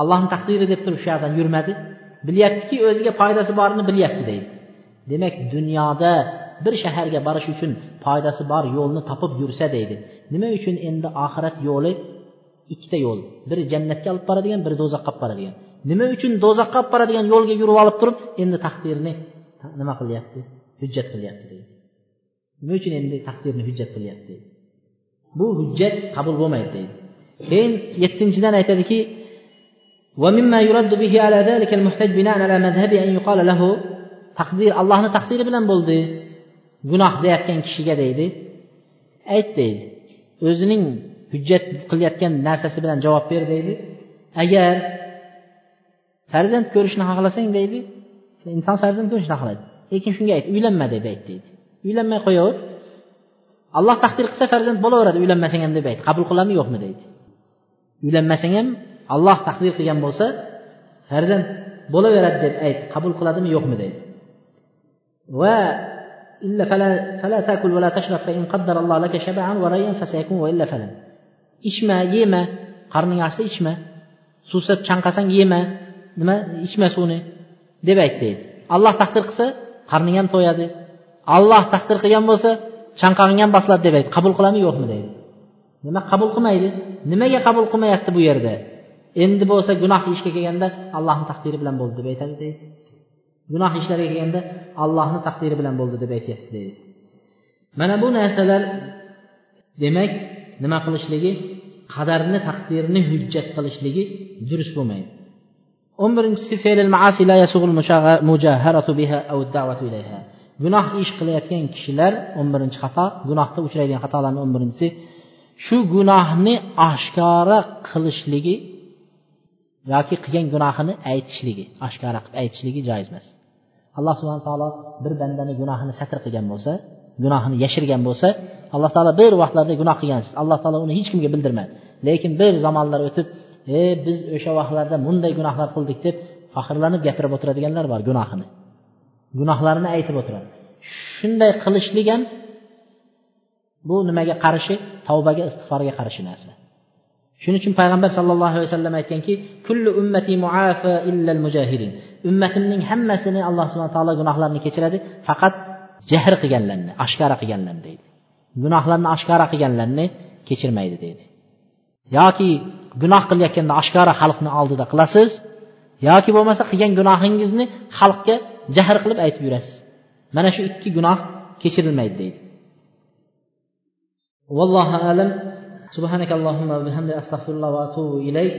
Allohni taqdiri deb turib shu yoqdan yurmadi. Bilyaptiki o'ziga foydasi borini bilyapti deydi. Demak dunyoda bir shaharga borish uchun foydasi bor yo'lni topib yursa deydi. Nima uchun endi oxirat yo'li ikkita yo'l? Biri jannatga olib boradigan biri do'zaxqa olib boradigan. Nima uchun do'zaxqa olib boradigan yo'lga yurib olib turib endi taqdirni nima qilyapti? Hujjat qilyapti deydi. Nima uchun endi taqdirni hujjat qilyapti deydi? bu hujjat qabul bo'lmaydi deydi keyin yettinchidan aytadiki ومما يرد به على ذلك المحتج بناء على مذهبه أن يقال له taqdir allohni taqdiri bilan bo'ldi gunoh deyotgan kishiga deydi ayt deydi o'zining hujjat qilayotgan narsasi bilan javob ber deydi agar farzand ko'rishni xohlasang deydi inson farzand ko'rishni xohlaydi lekin shunga ayt uylanma deb ayt deydi uylanmay qo'yaver alloh taqdir qilsa farzand bo'laveradi uylanmasang ham deb ayt qabul qiladimi yo'qmi deydi uylanmasang ham alloh taqdir qilgan bo'lsa farzand bo'laveradi deb ayt qabul qiladimi yo'qmi deydi va إلا فلا فلا تأكل ولا تشرب فإن قدر الله لك شبعا وريا فسيكون وإلا فلا ichma yema qarning ochsa ichma suvsa chanqasang yema nima ichma suvni deb ayt deydi alloh taqdir qilsa qarning ham to'yadi alloh taqdir qilgan bo'lsa chanqog'ingni ham bosiladi deb ayt qabul qiladimi yo'qmi deydi. Nima qabul qilmaydi? Nimaga qabul qilmayapti bu yerda? Endi bo'lsa gunoh ishga kelganda allohni taqdiri bilan bo'ldi deb aytadi deydi. Gunoh ishlarga kelganda allohni taqdiri bilan bo'ldi deb aytyapti deydi. Mana bu narsalar demak nima qilishligi qadarni taqdirni hujjat qilishligi durust bo'lmaydi. O'n birinchisi gunoh ish qilayotgan kishilar o'n birinchi xato gunohda uchraydigan xatolarni o'n birinchisi shu gunohni oshkora qilishligi yoki qilgan gunohini aytishligi oshkora qilib aytishligi joiz emas. Alloh subhana taolo bir bandani gunohini satr qilgan bo'lsa gunohini yashirgan bo'lsa alloh taolo bir vaqtlarda gunoh qilgansiz. Alloh taolo uni hech kimga bildirmadi. Lekin bir zamonlar o'tib e biz o'sha vaqtlarda bunday gunohlar qildik deb faxrlanib gapirib o'tiradiganlar bor gunohini. Gunohlarini aytib o'tiradi. Shunday qilishlik ham bu nimaga qarshi tavbaga istig'forga qarshi narsa. Shuning uchun payg'ambar sallallohu alayhi vasallam aytganki kullu ummati muafa illal mujahidin ummatimning hammasini alloh subhana taolo gunohlarini kechiradi faqat jahr qilganlarni oshkora qilganlarni deydi. Gunohlarni oshkora qilganlarni kechirmaydi deydi. Yoki gunoh qilayotganda oshkora xalqni oldida qilasiz yoki bo'lmasa qilgan gunohingizni xalqqa jahr qilib aytib yurasiz. Mana shu ikki gunoh kechirilmaydi deydi. Vallohu alam. Subhanakallohumma va bihamdik astag'firulloh va atubu ilayk.